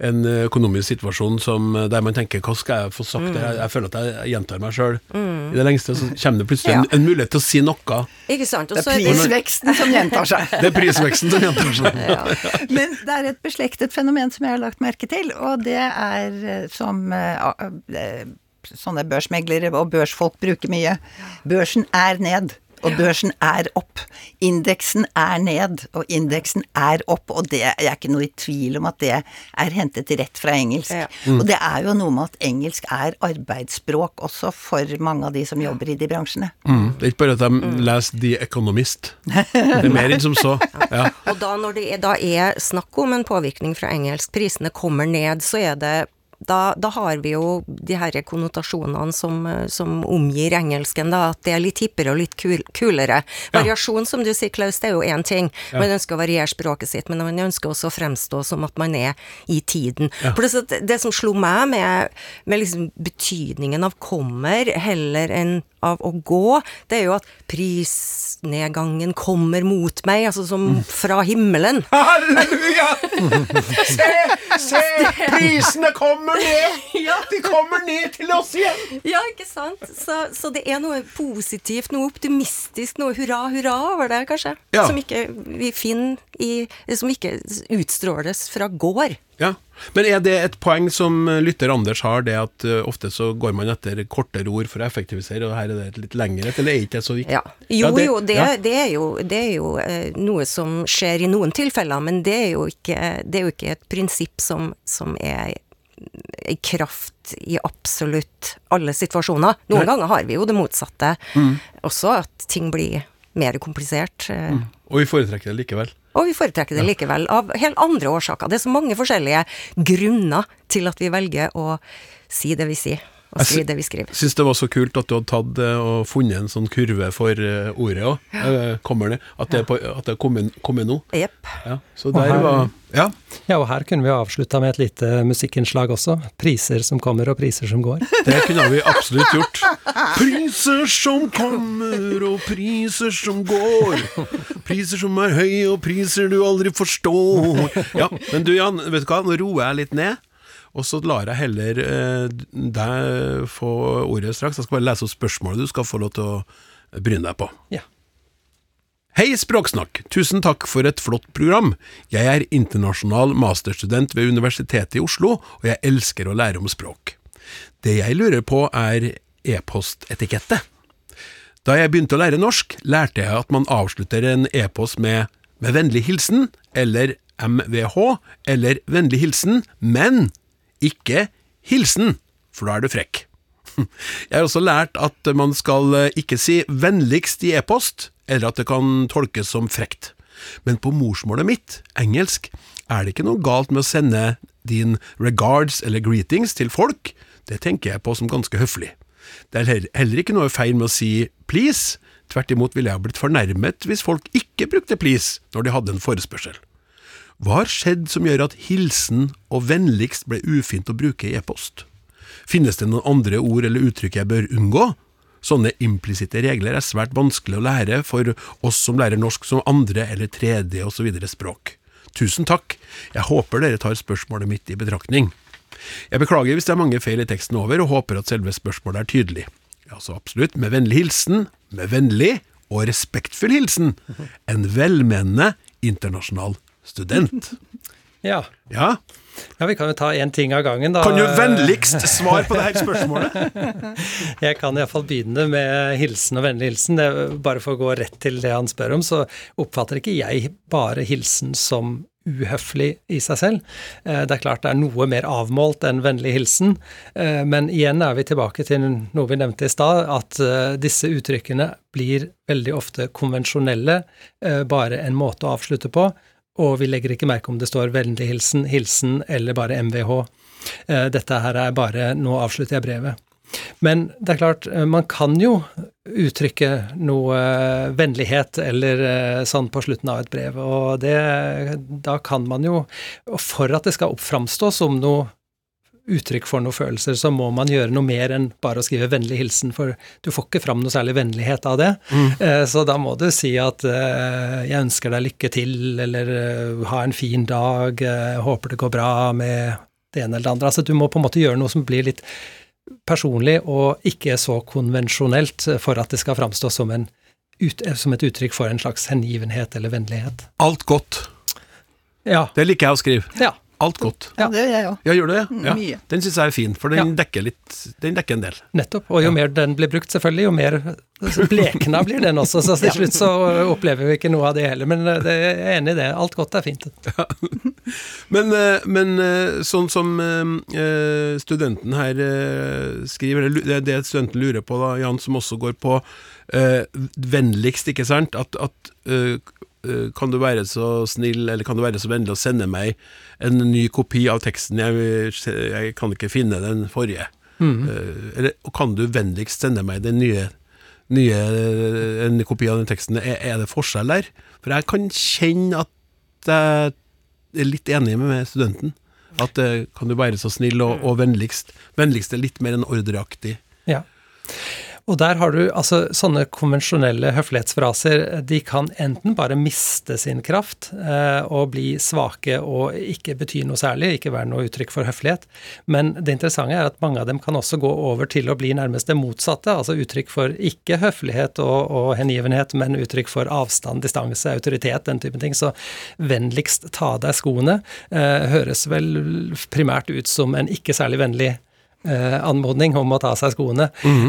S2: en økonomisk situasjon som, eh, der man tenker hva skal jeg få sagt? Jeg, jeg føler at jeg gjentar meg sjøl i det lengste. Så kommer det plutselig en,
S5: Mm. Ja.
S2: en mulighet til å si noe.
S5: Ikke sant?
S3: Det er prisveksten som gjentar seg.
S2: Det er prisveksten som gjentar seg.
S3: Men det er et beslektet fenomen som jeg har lagt merke til, og det er eh, som eh, eh, sånne børsmeglere og børsfolk bruker mye. Børsen er ned, og børsen er opp. Indeksen er ned, og indeksen er opp. Og det jeg er ikke noe i tvil om at det er hentet rett fra engelsk.
S5: Ja.
S3: Og det er jo noe med at engelsk er arbeidsspråk også for mange av de som jobber i de bransjene.
S2: Mm. Det er ikke bare at de leser The Economist. Det er mer enn som så. Ja.
S5: Og da når det er, da er snakk om en påvirkning fra engelsk, prisene kommer ned, så er det da, da har vi jo de her konnotasjonene som, som omgir engelsken, da, at det er litt hippere og litt kul, kulere.
S2: Ja.
S5: Variasjon, som du sier, Klaus, det er jo én ting.
S2: Ja.
S5: Man ønsker å variere språket sitt, men man ønsker også å fremstå som at man er i tiden.
S2: Ja.
S5: Det, det som slo meg med, med liksom betydningen av kommer heller enn av å gå, det er jo at prisnedgangen kommer mot meg, altså som fra himmelen.
S2: Halleluja! Se, se, prisene kommer ned! ja. De kommer ned til oss igjen!
S5: Ja, ikke sant? Så, så det er noe positivt, noe optimistisk, noe hurra, hurra over det, kanskje.
S2: Ja.
S5: Som ikke vi finner i Som ikke utstråles fra gård.
S2: Ja, Men er det et poeng som lytter Anders har, det at eh, ofte så går man etter kortere ord for å effektivisere, og her er det litt lengre eller er ikke det så viktig?
S5: Ja. Jo,
S2: det-
S5: jo, det,
S2: ja.
S5: det er jo, det er jo eh, noe som skjer i noen tilfeller, men det er jo ikke, det er jo ikke et prinsipp som, som er kraft i absolutt alle situasjoner. Noen
S2: Nei.
S5: ganger har vi jo det motsatte
S2: Mm.
S5: også, at ting blir mer komplisert. Mm.
S2: Og vi foretrekker det likevel.
S5: Og vi foretrekker det likevel av helt andre årsaker. Det er så mange forskjellige grunner til at vi velger å si det vi sier. Å skrive det vi skriver.
S2: Syns det var så kult at du hadde tatt eh, og funnet en sånn kurve for eh, ordet òg. Kommer det? At det, er på, at det er kommet, nå?
S5: Jepp.
S2: Ja. Så
S4: Og
S2: der
S4: her-
S2: var Ja.
S4: Ja, og her kunne vi avslutta med et lite musikkinnslag også. Priser som kommer, og priser som går.
S2: Det kunne vi absolutt gjort. Priser som kommer, og priser som går. Priser som er høye, og priser du aldri forstår. Ja, Men du Jan, vet du hva, nå roer jeg litt ned. Og så lar jeg heller eh, deg få ordet straks. Jeg skal bare lese opp spørsmålet du skal få lov til å bryne deg på.
S4: Ja.
S2: Hei, Språksnakk! Tusen takk for et flott program. Jeg er internasjonal masterstudent ved Universitetet i Oslo, og jeg elsker å lære om språk. Det jeg lurer på, er e-postetikette. Da jeg begynte å lære norsk, lærte jeg at man avslutter en e-post med 'med vennlig hilsen' eller 'MVH' eller 'vennlig hilsen', men ikke 'hilsen', for da er du frekk. Jeg har også lært at man skal eh, ikke si 'vennligst' i e-post, eller at det kan tolkes som frekt. Men på morsmålet mitt, engelsk, er det ikke noe galt med å sende din regards eller greetings til folk. Det tenker jeg på som ganske høflig. Det er heller- ikke noe feil med å si please. Tvert imot ville jeg ha blitt fornærmet hvis folk ikke brukte please når de hadde en forespørsel. Hva har skjedd som gjør at hilsen og vennligst ble ufint å bruke i e-post? Finnes det noen andre ord eller uttrykk jeg bør unngå? Sånne implisitte regler er svært vanskelig å lære for oss som lærer norsk som andre eller tredje osv. språk. Tusen takk, jeg håper dere tar spørsmålet mitt i betraktning. Jeg beklager hvis det er mange feil i teksten over, og håper at selve spørsmålet er tydelig. Ja, så absolutt, med vennlig hilsen, med vennlig og respektfull hilsen, en velmenende internasjonal student.
S4: Ja.
S2: Ja,
S4: ja, vi kan jo ta én ting av gangen, da.
S2: kan du vennligst svare på det her spørsmålet?
S4: Jeg kan iallfall begynne med hilsen og vennlig hilsen. Det, bare for å gå rett til det han spør om, så oppfatter ikke jeg bare hilsen som uhøflig i seg selv. Eh, Det er klart det er noe mer avmålt enn vennlig hilsen, eh, men igjen er vi tilbake til noe vi nevnte i stad, at eh, disse uttrykkene blir veldig ofte konvensjonelle, bare en måte å avslutte på, og vi legger ikke merke om det står vennlig hilsen, hilsen eller bare MVH. Eh, Dette her er bare nå avslutter jeg brevet. Men det er klart, eh, man kan jo uttrykke noe eh, vennlighet eller sånn på slutten av et brev, og det, da kan man jo, for at det skal framstå som noe uttrykk for noen følelser, så må man gjøre noe mer enn bare å skrive vennlig hilsen, for du får ikke fram noe særlig vennlighet av det. Mm. Så da må du si at eh, 'jeg ønsker deg lykke til', eller eh, 'ha en fin dag', eh, 'håper det går bra med det ene eller det andre'. Altså du må på en måte gjøre noe som blir litt personlig og ikke så konvensjonelt eh, for at det skal framstå som, en, eh, som et uttrykk for en slags hengivenhet eller vennlighet.
S2: Alt godt.
S4: Ja.
S2: Det liker jeg å skrive.
S4: ja.
S2: Alt godt.
S3: Ja, det gjør jeg òg.
S2: Ja, gjør du det? Ja.
S3: mye.
S2: Den syns jeg er fin, for den
S4: Ja.
S2: dekker litt Den dekker en del.
S4: Nettopp. Og jo mer den blir brukt, selvfølgelig, jo mer blekna blir den også. Så til slutt så opplever vi ikke noe av det heller. Men eh, det, jeg er enig i det. Alt godt er fint.
S2: Men, eh, men eh, sånn som studenten her skriver, det er det studenten lurer på, da, Jan, som også går på vennligst, ikke sant? At, at kan du være så snill, eller kan du være så vennlig å sende meg en ny kopi av teksten? Jeg, jeg kan ikke finne den forrige. Mm. eller kan du vennligst sende meg den nye, nye en kopi av den teksten? Er, er det forskjell der? For jeg kan kjenne at jeg er litt enig med studenten. At eh, kan du være så snill og, og vennligst. Vennligst er litt mer enn ordreaktig.
S4: Ja. Og der har du altså sånne konvensjonelle høflighetsfraser, de kan enten bare miste sin kraft eh, og bli svake og ikke bety noe særlig, ikke være noe uttrykk for høflighet, men det interessante er at mange av dem kan også gå over til å bli nærmest det motsatte, altså uttrykk for ikke høflighet og, og hengivenhet, men uttrykk for avstand, distanse, autoritet, den type ting. Så vennligst ta av deg skoene eh, høres vel primært ut som en ikke særlig vennlig anmodning om å ta av seg skoene.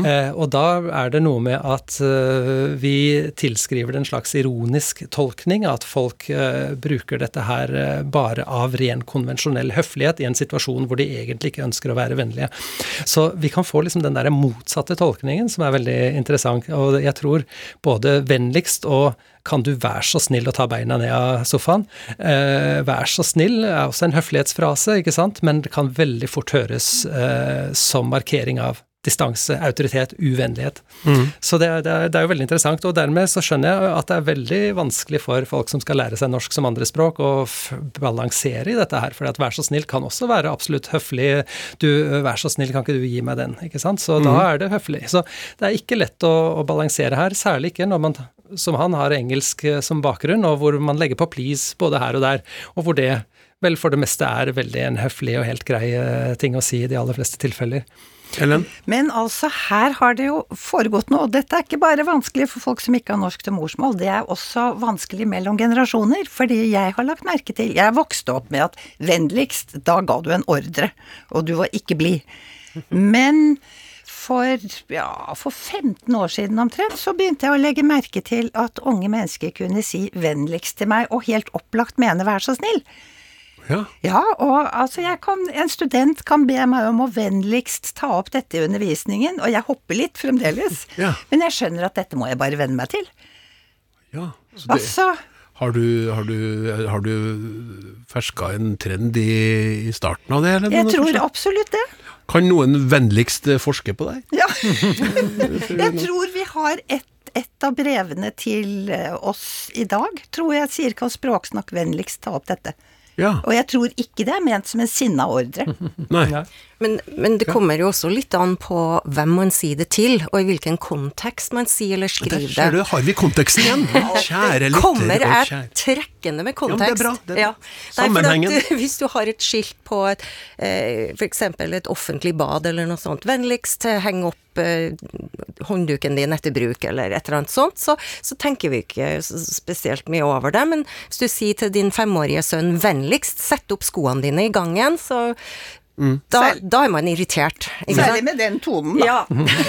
S4: eh, og da er det noe med at eh, vi tilskriver det en slags ironisk tolkning, at folk eh, bruker dette her eh, bare av ren konvensjonell høflighet i en situasjon hvor de egentlig ikke ønsker å være vennlige. Så vi kan få liksom den der motsatte tolkningen som er veldig interessant, og jeg tror både vennligst og kan du være så snill å ta beina ned av sofaen? Eh, vær så snill er også en høflighetsfrase, ikke sant, men det kan veldig fort høres eh, som markering av distanse, autoritet, uvennlighet. Så det, er- det, er- det er jo veldig interessant, og dermed så skjønner jeg at det er veldig vanskelig for folk som skal lære seg norsk som andrespråk, å balansere i dette her. For at vær så snill kan også være absolutt høflig. Du, vær så snill, kan ikke du gi meg den? Ikke sant? Så da er det høflig. Så det er ikke lett å, å balansere her, særlig ikke når man som han har engelsk eh, som bakgrunn, og hvor man legger på please både her og der, og hvor det vel for det meste er veldig en høflig og helt grei eh, ting å si i de aller fleste tilfeller.
S2: Ellen?
S3: Men altså, her har det jo foregått noe. og Dette er ikke bare vanskelig for folk som ikke har norsk til morsmål, det er også vanskelig mellom generasjoner. Fordi jeg har lagt merke til Jeg vokste opp med at vennligst, da ga du en ordre, og du var ikke blid. Men for, ja, for 15 år siden omtrent, så begynte jeg å legge merke til at unge mennesker kunne si vennligst til meg, og helt opplagt mene vær så snill.
S2: Ja.
S3: Ja, og altså jeg kan, en student kan be meg om å vennligst ta opp dette i undervisningen, og jeg hopper litt fremdeles.
S2: Ja.
S3: Men jeg skjønner at dette må jeg bare venne meg til.
S2: ja. Så det,
S3: Altså,
S2: har, du, har, du, har du ferska en trend i, i starten av det? Eller
S3: jeg tror absolutt det.
S2: Kan noen vennligst eh, forske på deg?
S3: Ja. Jeg tror vi har et, et av brevene til eh, oss i dag, tror jeg sier kan Språksnakk vennligst ta opp dette.
S2: Ja.
S3: Og jeg tror ikke det er ment som en sinna ordre.
S2: Nei.
S5: Men, men det kommer jo også litt an på hvem man sier det til, og i hvilken kontekst man sier eller
S2: Der
S5: skriver
S2: ser du,
S5: det.
S2: har vi konteksten igjen! Kjære lytter
S5: Kommer jeg trekkende med
S2: Ja, men det er
S5: kontekst.
S2: bra, det er.
S5: Ja. Nei,
S2: Sammenhengen.
S5: At, hvis du har et skilt på et, eh, eksempel et offentlig bad eller noe sånt, vennligst heng opp eh, håndduken din etter bruk, eller et eller annet sånt, så, så tenker vi ikke spesielt mye over det. Men hvis du sier til din femårige sønn vennligst sett opp skoene dine i gangen, så da, da er man irritert. Ikke
S3: Særlig
S5: sant?
S3: med den tonen, da.
S5: Ja.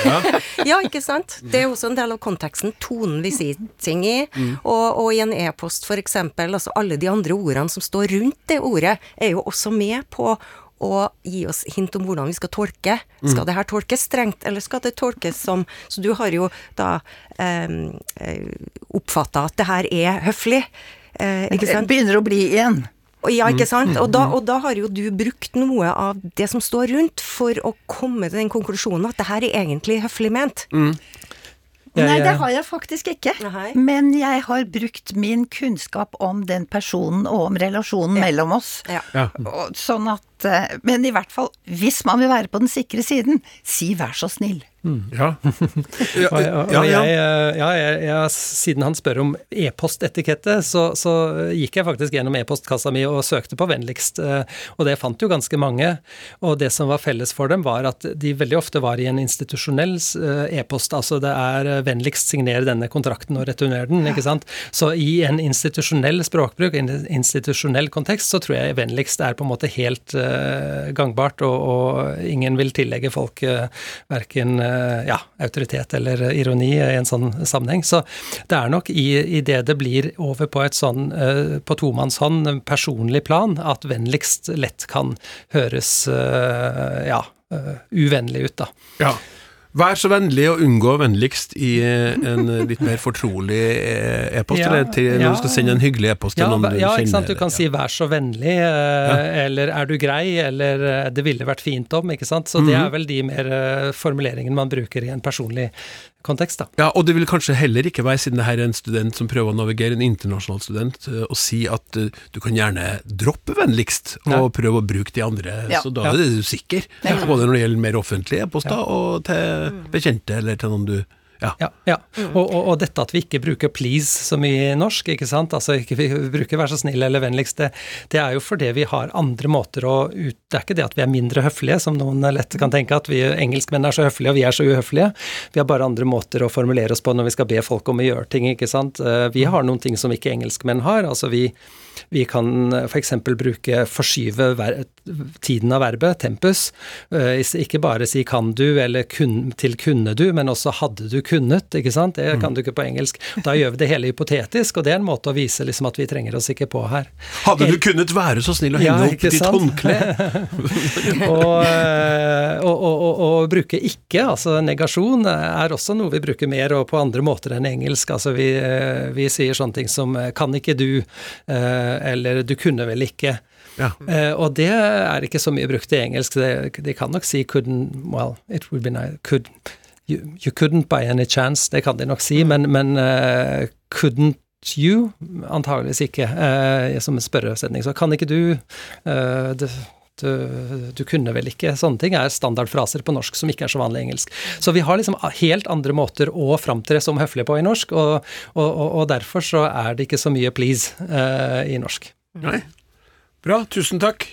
S5: ja, ikke sant. Det er også en del av konteksten, tonen vi sier ting i. Og, og i en e-post for eksempel, altså alle de andre ordene som står rundt det ordet, er jo også med på å gi oss hint om hvordan vi skal tolke. Skal det her tolkes strengt, eller skal det tolkes som Så du har jo da eh, oppfatta at det her er høflig. Eh, ikke sant?
S3: begynner å bli igjen.
S5: Og Ja, ikke sant? Og da, og da har jo du brukt noe av det som står rundt, for å komme til den konklusjonen at det her er egentlig høflig ment.
S4: Jeg-
S3: Nei, det har jeg faktisk ikke.
S5: Nei.
S3: Men jeg har brukt min kunnskap om den personen og om relasjonen mellom oss.
S5: Ja.
S2: Ja.
S3: Sånn at eh, Men i hvert fall, hvis man vil være på den sikre siden, si vær så snill.
S2: Ja. Ja, ja, ja.
S4: eh, ja, jeg, jeg, siden han spør om e-postetikette, så, så gikk jeg faktisk gjennom e-postkassa mi og søkte på vennligst, eh, og det fant jo ganske mange. Og det som var felles for dem, var at de veldig ofte var i en institusjonell eh, e-post. Altså det er vennligst signere denne kontrakten og returnere den, ikke sant. Så i en institusjonell språkbruk, i en institusjonell kontekst, så tror jeg vennligst er på en måte helt gangbart, og, og ingen vil tillegge folk verken ja, autoritet eller ironi i en sånn sammenheng. Så det er nok i, i det det blir over på et sånn eh, på tomannshånd personlig plan, at vennligst lett kan høres eh, ja, eh, uvennlig ut, da.
S2: ja. Vær så vennlig å unngå vennligst i eh, en litt mer fortrolig eh, e-post,
S4: Ja,
S2: eller til, når
S4: ja.
S2: du skal sende en hyggelig e-post til
S4: Ja,
S2: noen du
S4: ja,
S2: kjenner.
S4: ikke sant. Du kan si 'vær så veldig', eh, eller 'er du grei', eller 'det ville vært fint om', ikke sant. Så det
S2: Mhm.
S4: er vel de mer formuleringene man bruker i en personlig kontekst, da.
S2: Ja, og det vil kanskje heller ikke være, siden det her er en student som prøver å navigere, en internasjonal student, eh, å si at eh, du kan gjerne droppe vennligst, og
S4: Ja.
S2: prøve å bruke de andre.
S3: Ja.
S2: Så da er du sikker, både når det gjelder mer offentlige e-poster, og til bekjente, eller til noen du Ja.
S4: Ja, ja. Og, og, og dette at vi ikke bruker 'please' så mye i norsk, ikke sant, altså ikke vi bruker 'vær så snill' eller 'vennligst', det, det er jo fordi vi har andre måter å ut Det er ikke det at vi er mindre høflige, som noen lett kan tenke, at vi engelskmenn er så høflige og vi er så uhøflige. Vi har bare andre måter å formulere oss på når vi skal be folk om å gjøre ting, ikke sant. Eh, Vi har noen ting som ikke engelskmenn har. altså vi vi kan f.eks. bruke forskyve tiden av verbet, tempus. Eh, Ikke bare si 'kan du' eller kun, til 'kunne du', men også 'hadde du kunnet'. ikke sant? Det kan du ikke på engelsk. Da gjør vi det hele hypotetisk, og det er en måte å vise liksom at vi trenger oss ikke på her.
S2: Hadde du kunnet være så snill å
S4: Ja,
S2: opp ditt håndkle?
S4: og, eh, og, og, og, og bruke ikke, altså negasjon, er også noe vi bruker mer og på andre måter enn engelsk. Altså vi, eh, vi sier sånne ting som eh, 'kan ikke du', eh, eller 'du kunne vel ikke'.
S2: Ja.
S4: Uh, og det er ikke så mye brukt i engelsk. Det, de kan nok si 'couldn't Well, it would be nice could, you, you couldn't by any chance', det kan de nok si, men, men uh, 'couldn't you'? Antageligvis ikke, uh, som en spørresetning. Så kan ikke du det, du, du kunne vel ikke Sånne ting er standardfraser på norsk som ikke er så vanlig i engelsk. Så vi har liksom helt andre måter å framtre som høflige på i norsk, og, og, og, og derfor så er det ikke så mye 'please' uh, i norsk.
S2: Nei. Bra, tusen takk.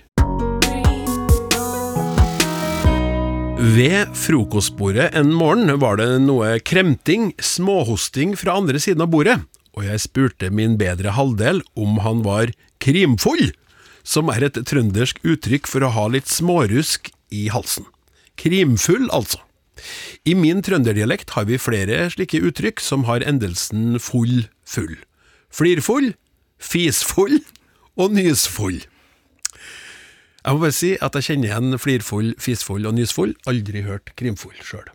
S2: Ved frokostbordet en morgen var det noe kremting, småhosting fra andre siden av bordet, og jeg spurte min bedre halvdel om han var krimfull, som er et trøndersk uttrykk for å ha litt smårusk i halsen. Krimfull, altså. I min trønderdialekt har vi flere slike uttrykk som har endelsen full, full. Flirfull, fisfull og nysfull. Jeg må bare si at jeg kjenner igjen flirfull, fisfull og nysfull, aldri hørt krimfull sjøl.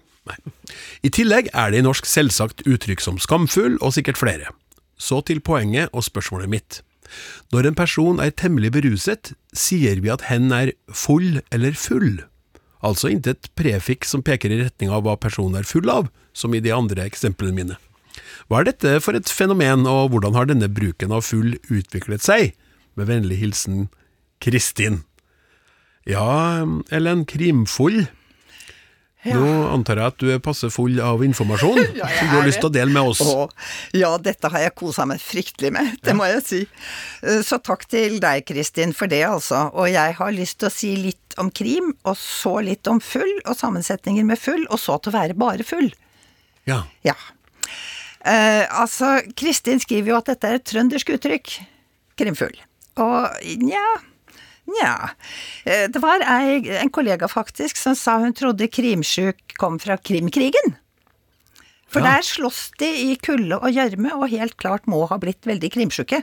S2: I tillegg er det i norsk selvsagt uttrykk som skamfull og sikkert flere. Så til poenget og spørsmålet mitt. Når en person er temmelig beruset, sier vi at hen er full eller full? Altså intet prefiks som peker i retning av hva personen er full av, som i de andre eksemplene mine. Hva er dette for et fenomen, og hvordan har denne bruken av full utviklet seg? Med vennlig hilsen Kristin. Ja, Ellen, krimfull. Nå antar jeg at du er passe full av informasjon
S3: Ja,
S2: som du har lyst til å dele med oss.
S3: Og, ja, dette har jeg kosa meg fryktelig med, det må jeg si. Eh, Så takk til deg, Kristin, for det, altså. Og jeg har lyst til å si litt om krim, og så litt om full, og sammensetninger med full, og så til å være bare full.
S2: Ja.
S3: Ja. Eh, altså, Kristin skriver jo at dette er et trøndersk uttrykk. Krimfull. Og nja Nja. Eh, Det var ei, en kollega faktisk som sa hun trodde krimsjuk kom fra Krimkrigen. For
S2: Ja.
S3: der slåss de i kulde og gjørme, og helt klart må ha blitt veldig krimsjuke.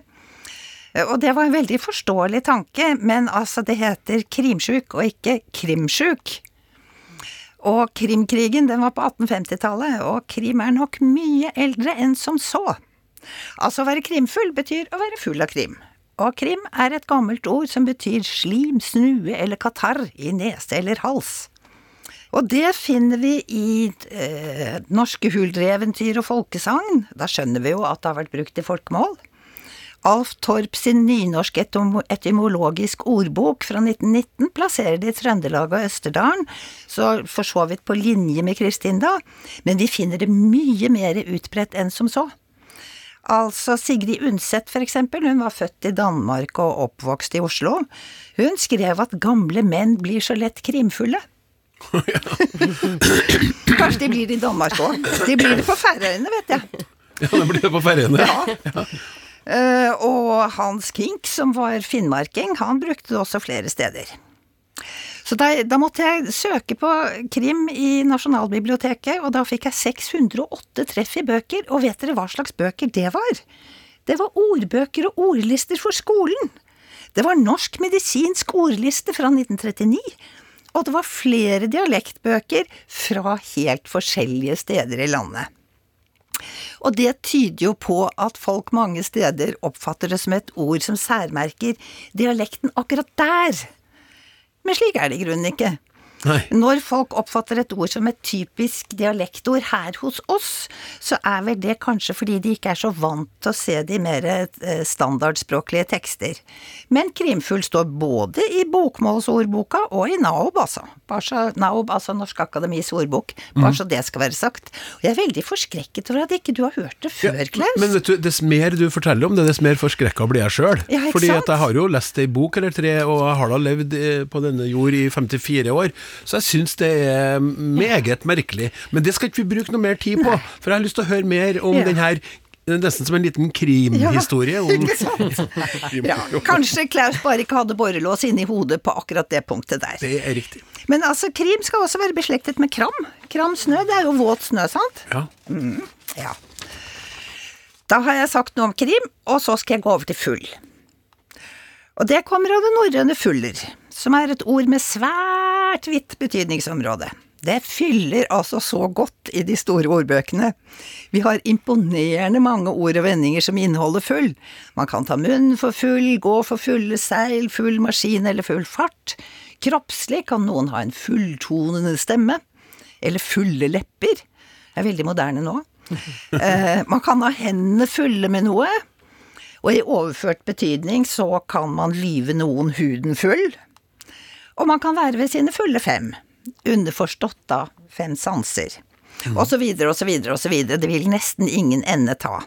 S3: Eh, Og det var en veldig forståelig tanke, men altså, det heter krimsjuk og ikke krimsjuk. Og Krimkrigen den var på 1850-tallet, og krim er nok mye eldre enn som så. Altså å være krimfull betyr å være full av krim. Og krim er et gammelt ord som betyr slim, snue eller katarr i nese eller hals. Og det finner vi i eh, norske huldreeventyr og folkesagn. Da skjønner vi jo at det har vært brukt i folkemål. Alf Torp sin nynorsk etymologisk ordbok fra 1919 plasserer det i Trøndelag og Østerdalen, så for så vidt på linje med Kristin da, men vi finner det mye mer utbredt enn som så. Altså Sigrid Undset for eksempel, hun var født i Danmark og oppvokst i Oslo. Hun skrev at gamle menn blir så lett krimfulle. Kanskje de blir det i Danmark òg. De blir det på Færøyene, vet jeg.
S2: ja, de blir det på Færøyene.
S3: Eh, og Hans Kink, som var finnmarking, han brukte det også flere steder. Så da, da måtte jeg søke på krim i Nasjonalbiblioteket, og da fikk jeg 608 treff i bøker, og vet dere hva slags bøker det var? Det var ordbøker og ordlister for skolen. Det var Norsk medisinsk ordliste fra 1939, og det var flere dialektbøker fra helt forskjellige steder i landet. Og det tyder jo på at folk mange steder oppfatter det som et ord som særmerker dialekten akkurat der. Men slik er det i grunnen ikke.
S2: Nei.
S3: Når folk oppfatter et ord som et typisk dialektord her hos oss, så er vel det kanskje fordi de ikke er så vant til å se de mer eh, standardspråklige tekster. Men krimfull står både i bokmålsordboka og i NAOB, altså. NAOB, altså Norsk Akademis ordbok. Bare så det skal være sagt. Og jeg er veldig forskrekket over at ikke du har hørt det før, Klaus.
S2: Men vet du, dess mer du forteller om det, dess mer forskrekka blir jeg sjøl.
S3: Ja,
S2: Fordi
S3: sant?
S2: at jeg har jo lest ei bok eller tre, og jeg har da levd eh, på denne jord i 54 år, så jeg syns det er meget merkelig. Men det skal ikke vi bruke noe mer tid på, for jeg har lyst til å høre mer om
S3: Ja.
S2: den her Nesten som en liten krimhistorie. Ja,
S3: ikke sant? Ja, kanskje Klaus bare ikke hadde borrelås inni hodet på akkurat det punktet der.
S2: Det er riktig.
S3: Men altså, krim skal også være beslektet med kram. Kram snø, det er jo våt snø, sant?
S2: Ja.
S3: Ja. Da har jeg sagt noe om krim, og så skal jeg gå over til full. Og det kommer av det norrøne fuller, som er et ord med svært vidt betydningsområde. Det fyller altså så godt i de store ordbøkene. Vi har imponerende mange ord og vendinger som inneholder full. Man kan ta munnen for full, gå for fulle seil, full maskin eller full fart. Kroppslig kan noen ha en fulltonende stemme. Eller fulle lepper. Det er veldig moderne nå. Eh, man kan ha hendene fulle med noe. Og i overført betydning så kan man lyve noen huden full. Og man kan være ved sine fulle fem underforstått da fem sanser. Og så videre og så videre og så videre. Det vil nesten ingen ende ta.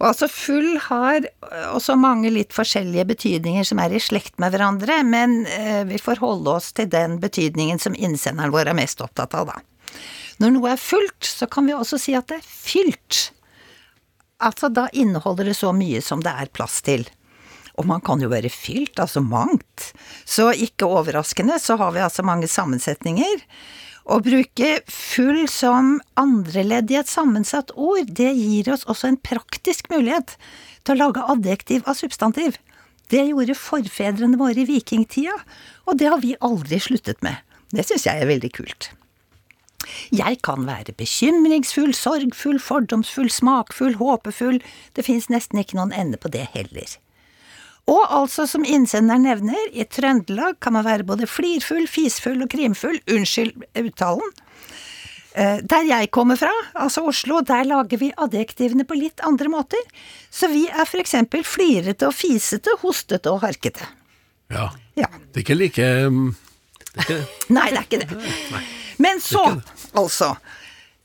S3: Og altså full har også mange litt forskjellige betydninger som er i slekt med hverandre, men eh, vi får holde oss til den betydningen som innsenderen vår er mest opptatt av, da. Når noe er fullt, så kan vi også si at det er fylt. Altså da inneholder det så mye som det er plass til. Og man kan jo være fylt, altså mangt. Så ikke overraskende så har vi altså mange sammensetninger. Å bruke full som andreledd i et sammensatt ord, det gir oss også en praktisk mulighet til å lage adjektiv av substantiv. Det gjorde forfedrene våre i vikingtida, og det har vi aldri sluttet med. Det syns jeg er veldig kult. Jeg kan være bekymringsfull, sorgfull, fordomsfull, smakfull, håpefull, det fins nesten ikke noen ende på det heller. Og altså, som innsenderen nevner, i Trøndelag kan man være både flirfull, fisfull og krimfull, unnskyld uttalen. Eh, der jeg kommer fra, altså Oslo, der lager vi adjektivene på litt andre måter. Så vi er for eksempel flirete og fisete, hostete og harkete.
S2: Ja.
S3: Ja.
S2: Det er ikke like um, det er ikke,
S3: Nei, det er ikke det. Men så, altså.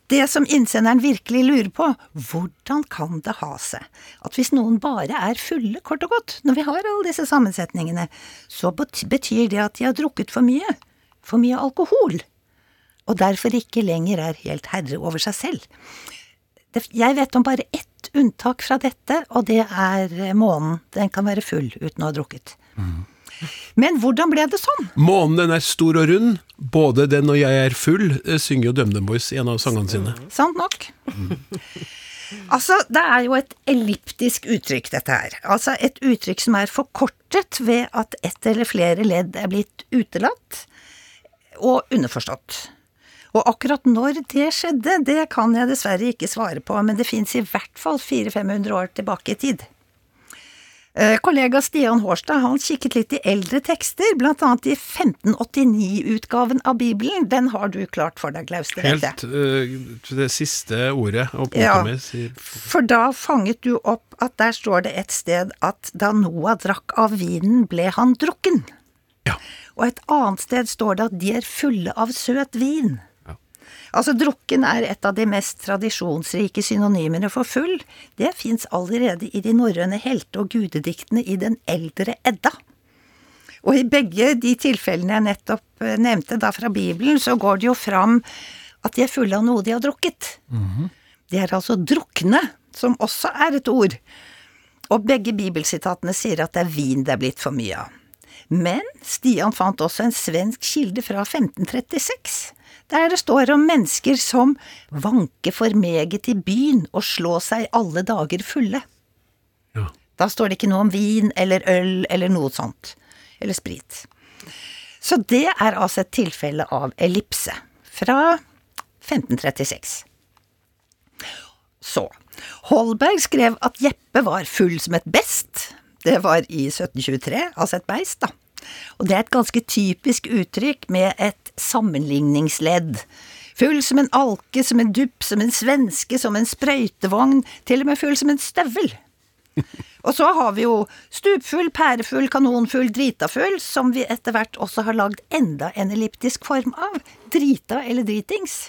S3: Det som innsenderen virkelig lurer på, hvordan kan det ha seg at hvis noen bare er fulle, kort og godt, når vi har alle disse sammensetningene, så betyr det at de har drukket for mye, for mye alkohol, og derfor ikke lenger er helt herre over seg selv. Jeg vet om bare ett unntak fra dette, og det er eh, månen. Den kan være full uten å ha drukket. Men hvordan ble det sånn?
S2: Månen den er stor og rund. Både den og jeg er full, eh, synger jo DumDum Boys i en av sangene sine.
S3: Sant nok. Altså, det er jo et elliptisk uttrykk, dette her. Altså et uttrykk som er forkortet ved at ett eller flere ledd er blitt utelatt og underforstått. Og akkurat når det skjedde, det kan jeg dessverre ikke svare på, men det fins i hvert fall 400-500 år tilbake i tid. Eh, Kollega Stian Hårstad han kikket litt i eldre tekster, blant annet i 1589-utgaven av Bibelen. Den har du klart for deg, Klaus.
S2: Helt uh, det siste ordet og punktet
S3: Ja.
S2: sier
S3: For da fanget du opp at der står det et sted at da Noah drakk av vinen, ble han drukken.
S2: Ja.
S3: Og et annet sted står det at de er fulle av søt vin. Altså, drukken er et av de mest tradisjonsrike synonymene for full. Det fins allerede i de norrøne helte- og gudediktene i den eldre Edda. Og i begge de tilfellene jeg nettopp eh, nevnte, da fra Bibelen, så går det jo fram at de er fulle av noe de har drukket. De er altså drukne, som også er et ord. Og begge bibelsitatene sier at det er vin det er blitt for mye av. Men Stian fant også en svensk kilde fra 1536, der det står om mennesker som vanker for meget i byen og slå seg alle dager fulle.
S2: Ja.
S3: Da står det ikke noe om vin eller øl eller noe sånt. Eller sprit. Så det er altså et tilfelle av ellipse fra 1536. Så, Holberg skrev at Jeppe var full som et best. Det var i 1723, altså et beist, da. Og det er et ganske typisk uttrykk med et sammenligningsledd. Full som en alke, som en dupp, som en svenske, som en sprøytevogn, til og med full som en støvel. Og så har vi jo stupfull, pærefull, kanonfull, dritafull, som vi etter hvert også har lagd enda en elliptisk form av. Drita eller dritings.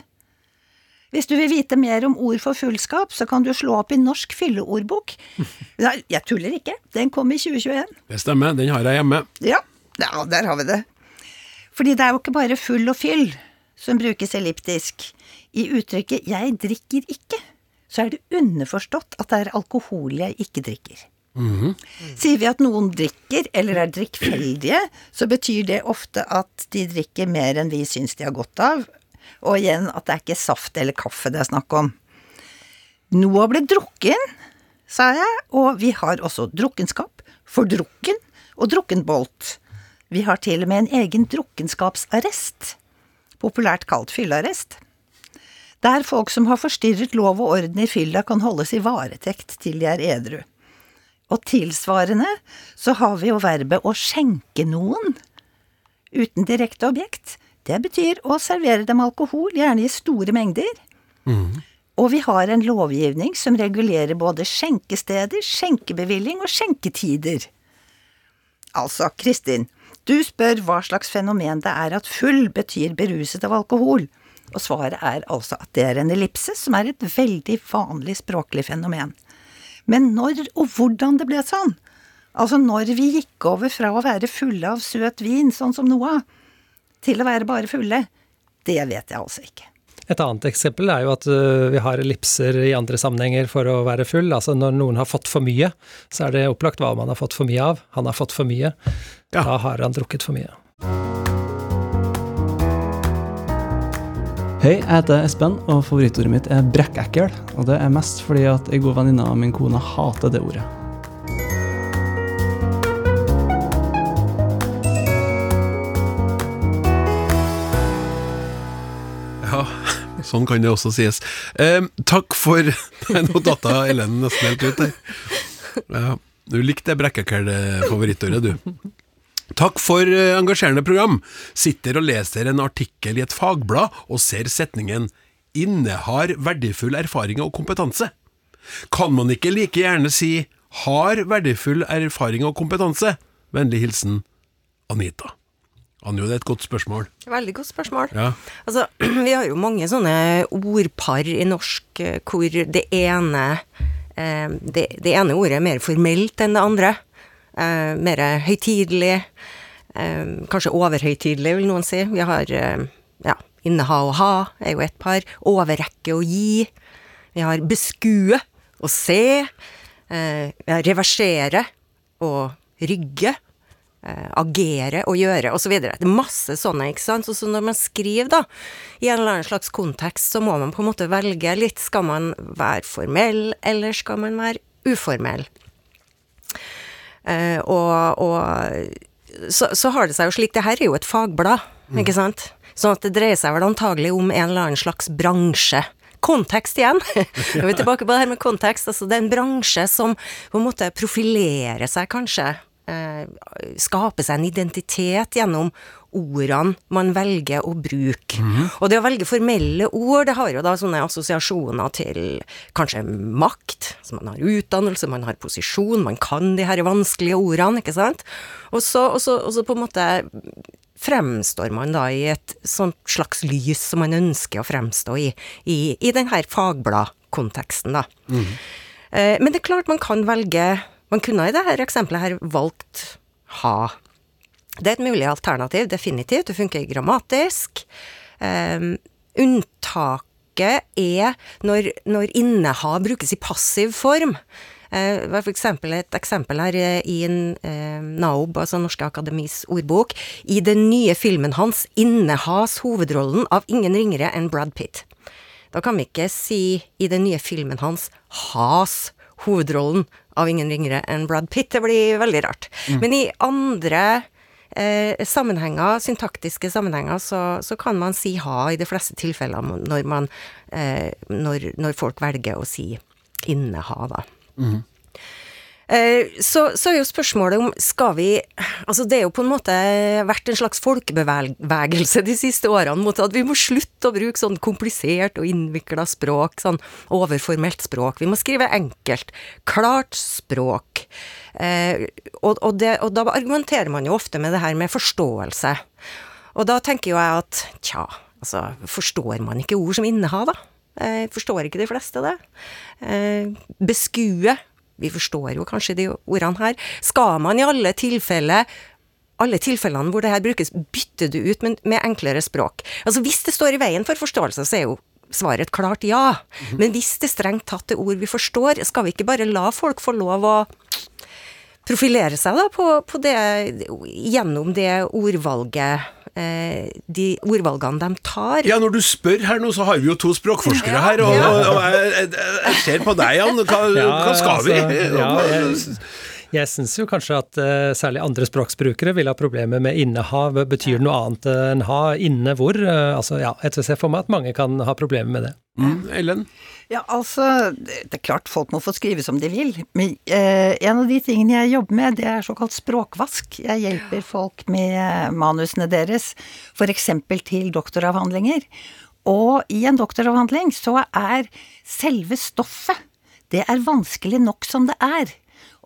S3: Hvis du vil vite mer om ord for fullskap, så kan du slå opp i Norsk fylleordbok. Nei, jeg tuller ikke, den kom i 2021.
S2: Det stemmer, den har jeg hjemme.
S3: Ja, ja, der har vi det. Fordi det er jo ikke bare full og fyll som brukes elliptisk. I uttrykket 'jeg drikker ikke', så er det underforstått at det er alkohol jeg ikke drikker. Sier vi at noen drikker eller er drikkfeldige, så betyr det ofte at de drikker mer enn vi syns de har godt av, og igjen at det er ikke saft eller kaffe det er snakk om. Noah ble drukken, sa jeg, og vi har også drukkenskap, fordrukken og drukkenbolt. Vi har til og med en egen drukkenskapsarrest. populært kalt fyllearrest. Der folk som har forstyrret lov og orden i fylla kan holdes i varetekt til de er edru. Og tilsvarende så har vi jo verbet å skjenke noen, uten direkte objekt. Det betyr å servere dem alkohol, gjerne i store mengder. Og vi har en lovgivning som regulerer både skjenkesteder, skjenkebevilling og skjenketider. Altså, Kristin, du spør hva slags fenomen det er at full betyr beruset av alkohol. Og svaret er altså at det er en ellipse, som er et veldig vanlig språklig fenomen. Men når og hvordan det ble sånn, altså når vi gikk over fra å være fulle av søt vin, sånn som Noah, til å være bare fulle, det vet jeg altså ikke.
S4: Et annet eksempel er jo at uh, vi har ellipser i andre sammenhenger for å være full. Altså når noen har fått for mye, så er det opplagt hva man har fått for mye av. Han har fått for mye.
S2: Ja.
S4: Da har han drukket for mye.
S7: Hei, jeg heter Espen, og favorittordet mitt er brekkekkel. Og det er mest fordi at ei god venninne av min kone hater det ordet.
S2: Sånn kan det også sies. Eh, takk for Nei, Nå datta Ellen nesten helt ut der. Ja, du likte brekkekkel-favorittordet, du. Takk for eh, engasjerende program. Sitter og leser en artikkel i et fagblad og ser setningen 'innehar verdifull erfaring og kompetanse'. Kan man ikke like gjerne si 'har verdifull erfaring og kompetanse'? Vennlig hilsen Anita. Anjo, det er et godt spørsmål.
S5: Veldig godt spørsmål.
S2: Ja.
S5: Altså, vi har jo mange sånne ordpar i norsk eh, hvor det ene eh, det, det ene ordet er mer formelt enn det andre. Eh, mer høytidelig. Eh, kanskje overhøytidelig, vil noen si. Vi har eh, ja, inneha og ha er jo et par. Overrekke og gi. Vi har beskue og se. Eh, vi har reversere og rygge agere og gjøre, osv. Det er masse sånne, ikke sant. Så, når man skriver, da, i en eller annen slags kontekst, så må man på en måte velge litt. Skal man være formell, eller skal man være uformell? Eh, og og så, så har det seg jo slik, det her er jo et fagblad, ikke sant. Sånn at det dreier seg vel antagelig om en eller annen slags bransje. Kontekst igjen. Nå er vi tilbake på det her med kontekst. Altså det er en bransje som på en måte profilerer seg, kanskje. Eh, skaper seg en identitet gjennom ordene man velger å bruke. Og det å velge formelle ord, det har jo da sånne assosiasjoner til kanskje makt. Så man har utdannelse, man har posisjon, man kan de her vanskelige ordene, ikke sant. Og så, og så, og så på en måte fremstår man da i et sånt slags lys som man ønsker å fremstå i, i, i den her fagbladkonteksten, da. Eh, men det er klart man kan velge Man kunne i dette eksempelet her valgt ha. Det er et mulig alternativ, definitivt. Det funker grammatisk. Um, unntaket er når, når inneha brukes i passiv form. Eh, Det var for eksempel et eksempel her i en uh, NAOB, altså Norske Akademis ordbok. I den nye filmen hans innehas hovedrollen av ingen ringere enn Brad Pitt. Da kan vi ikke si i den nye filmen hans has hovedrollen av ingen ringere enn Brad Pitt. Det blir veldig rart. Men i andre eh, sammenhenger, syntaktiske sammenhenger, så, så kan man si ha i de fleste tilfeller når, man, eh, når, når folk velger å si inneha, da. Eh, Så, så er jo spørsmålet om skal vi Altså det er jo på en måte vært en slags folkebevegelse de siste årene mot at vi må slutte å bruke sånn komplisert og innvikla språk, sånn overformelt språk. Vi må skrive enkelt, klart språk. Eh, og, og, det, og da argumenterer man jo ofte med det her med forståelse. Og da tenker jo jeg at tja, altså forstår man ikke ord som inneha, da? Eh, forstår ikke de fleste det? Eh, beskue vi forstår jo kanskje de ordene her. Skal man i alle tilfeller alle tilfellene hvor det her brukes, bytte du ut med, enklere språk. Altså Hvis det står i veien for forståelse, så er jo svaret et klart ja. Men hvis det strengt tatt er ord vi forstår, skal vi ikke bare la folk få lov å profilere seg da på, på det, gjennom det ordvalget De ordvalgene de tar?
S2: Ja, når du spør her nå, så har vi jo to språkforskere her, og,
S5: Ja.
S2: og, og jeg, jeg, ser på deg, Jan. Hva, hva skal vi?
S4: altså, ja, jeg, Jeg syns jo kanskje at uh, særlig andre språksbrukere vil ha problemer med inneha. Betyr noe annet enn ha? Inne hvor? Uh, altså, ja, jeg ser for meg at mange kan ha problemer med det.
S2: Mm, Ellen?
S3: Ja, altså, det er klart folk må få skrive som de vil, men eh, en av de tingene jeg jobber med, det er såkalt språkvask. Jeg hjelper folk med manusene deres, f.eks. til doktoravhandlinger. Og i en doktoravhandling så er selve stoffet, det er vanskelig nok som det er.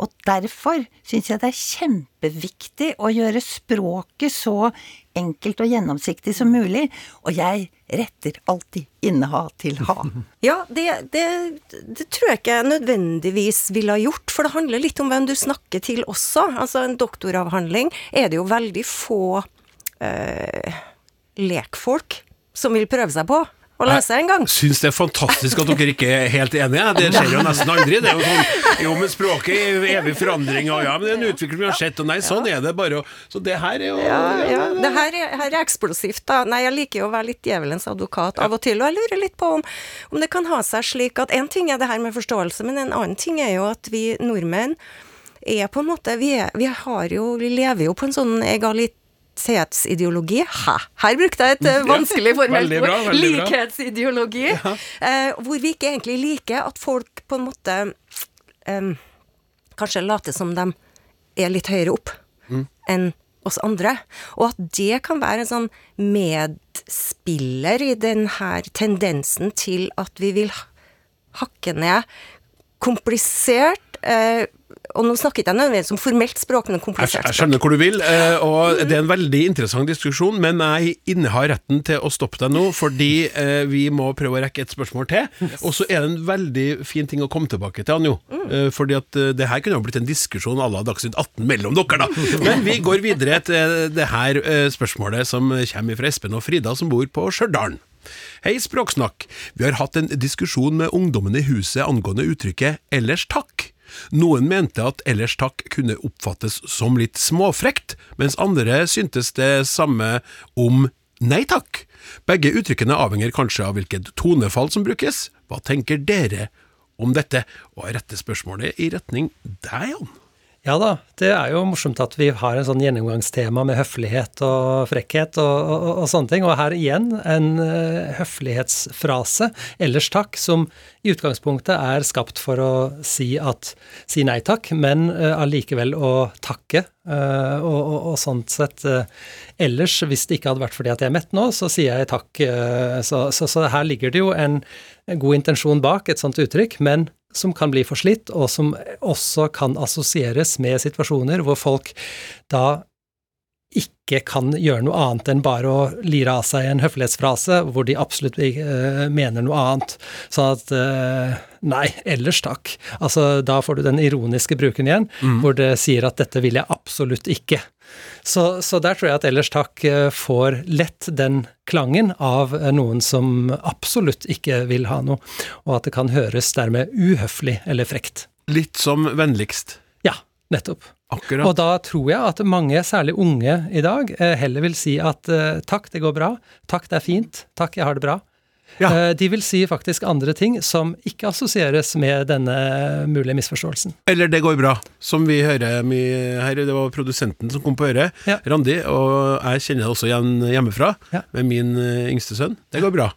S3: Og derfor syns jeg det er kjempeviktig å gjøre språket så enkelt og gjennomsiktig som mulig, og jeg retter alltid inneha til ha.
S5: Ja, det, det, det, tror jeg ikke jeg nødvendigvis ville ha gjort, for det handler litt om hvem du snakker til også. Altså en doktoravhandling er det jo veldig få øh, lekfolk som vil prøve seg på å lese en gang.
S2: Jeg syns det er fantastisk at dere ikke er helt enige. Det skjer jo nesten aldri. Det er jo sånn Jo, men språket er evig forandring, og ja, men det er en utvikling vi har sett, og nei, sånn er det bare. Så det her er jo
S5: Ja, ja. Det her er, her er eksplosivt, da. Nei, jeg liker jo å være litt djevelens advokat av og til, og jeg lurer litt på om, om det kan ha seg slik at En ting er det her med forståelse, men en annen ting er jo at vi nordmenn er på en måte Vi, er, vi har jo Vi lever jo på en sånn egalitet likhetsideologi. Hæ? Her brukte jeg et uh, vanskelig formelt ord. Likhetsideologi. Ja. Uh, hvor vi ikke egentlig liker at folk på en måte um, kanskje later som de er litt høyere opp mm. enn oss andre. Og at det kan være en sånn medspiller i denne tendensen til at vi vil hakke ned komplisert uh, og nå snakket jeg nødvendigvis om formelt språk, men komplisert språk.
S2: Jeg, skjønner hvor du vil, eh, og det er en veldig interessant diskusjon, men jeg innehar retten til å stoppe deg nå, fordi eh, vi må prøve å rekke et spørsmål til. Og så er det en veldig fin ting å komme tilbake til, Anjo. Mm. Fordi at det her kunne jo blitt en diskusjon à la Dagsnytt 18 mellom dere, da. Men vi går videre til det her spørsmålet som kommer fra Espen og Frida, som bor på Stjørdal. Hei, Språksnakk. Vi har hatt en diskusjon med ungdommen i huset angående uttrykket 'ellers takk'. Noen mente at ellers takk kunne oppfattes som litt småfrekt, mens andre syntes det samme om nei takk. Begge uttrykkene avhenger kanskje av hvilket tonefall som brukes. Hva tenker dere om dette? Og jeg retter spørsmålet i retning deg, Jan.
S4: Ja da, det er jo morsomt at vi har en sånn gjennomgangstema med høflighet og frekkhet og, og, og sånne ting. Og her igjen en uh, høflighetsfrase, ellers takk, som i utgangspunktet er skapt for å si at si nei takk, men uh, allikevel å takke. Uh, og, og, sånn sett ellers, hvis det ikke hadde vært fordi at jeg er mett nå, så sier jeg takk. Så, så, så, her ligger det jo en god intensjon bak et sånt uttrykk, men som kan bli forslitt, og som også kan assosieres med situasjoner hvor folk da ikke kan gjøre noe annet enn bare å lire av seg en høflighetsfrase hvor de absolutt uh, mener noe annet. Sånn at uh, Nei, ellers takk. Altså, da får du den ironiske bruken igjen, mm. hvor det sier at dette vil jeg absolutt ikke. Så, så, der tror jeg at ellers takk uh, får lett den klangen av noen som absolutt ikke vil ha noe, og at det kan høres dermed uhøflig eller frekt.
S2: Litt som vennligst.
S4: Ja, nettopp.
S2: Akkurat.
S4: Og da tror jeg at mange, særlig unge i dag, eh, heller vil si at eh, takk, det går bra, takk, det er fint, takk, jeg har det bra. Ja. Eh, de vil si faktisk andre ting som ikke assosieres med denne mulige misforståelsen.
S2: Eller 'det går bra', som vi hører mye her. Det var produsenten som kom på øret, ja. Randi, og jeg kjenner det også igjen hjemmefra, ja. med min yngste sønn. 'Det går bra',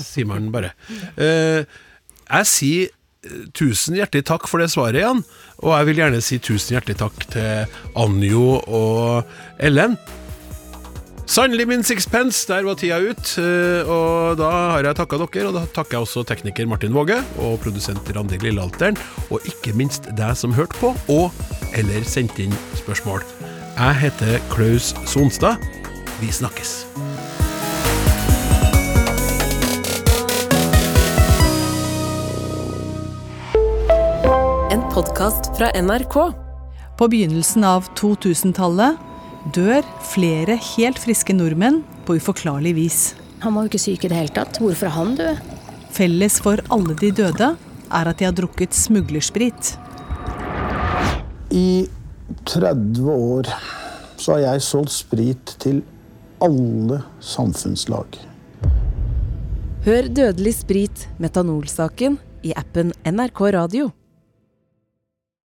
S2: sier man bare. Jeg sier tusen hjertelig takk for det svaret, Jan. Og jeg vil gjerne si tusen hjertelig takk til Anjo og Ellen. Sannelig min sixpence, der var tida ut. Eh, og da har jeg takka dere, og da takker jeg også tekniker Martin Våge og produsent Randi Lillealteren, og ikke minst deg som hørte på, og eller sendte inn spørsmål. Jeg heter Klaus Sonstad. Vi snakkes.
S8: En podkast fra NRK. På begynnelsen av 2000-tallet dør flere helt friske nordmenn på uforklarlig vis.
S9: Han var jo ikke syk i det hele tatt. Hvorfor er han død?
S8: Felles for alle de døde er at de har drukket smuglersprit.
S10: I 30 år så har jeg solgt sprit til alle samfunnslag.
S8: Hør Dødelig sprit, metanolsaken, i appen NRK Radio.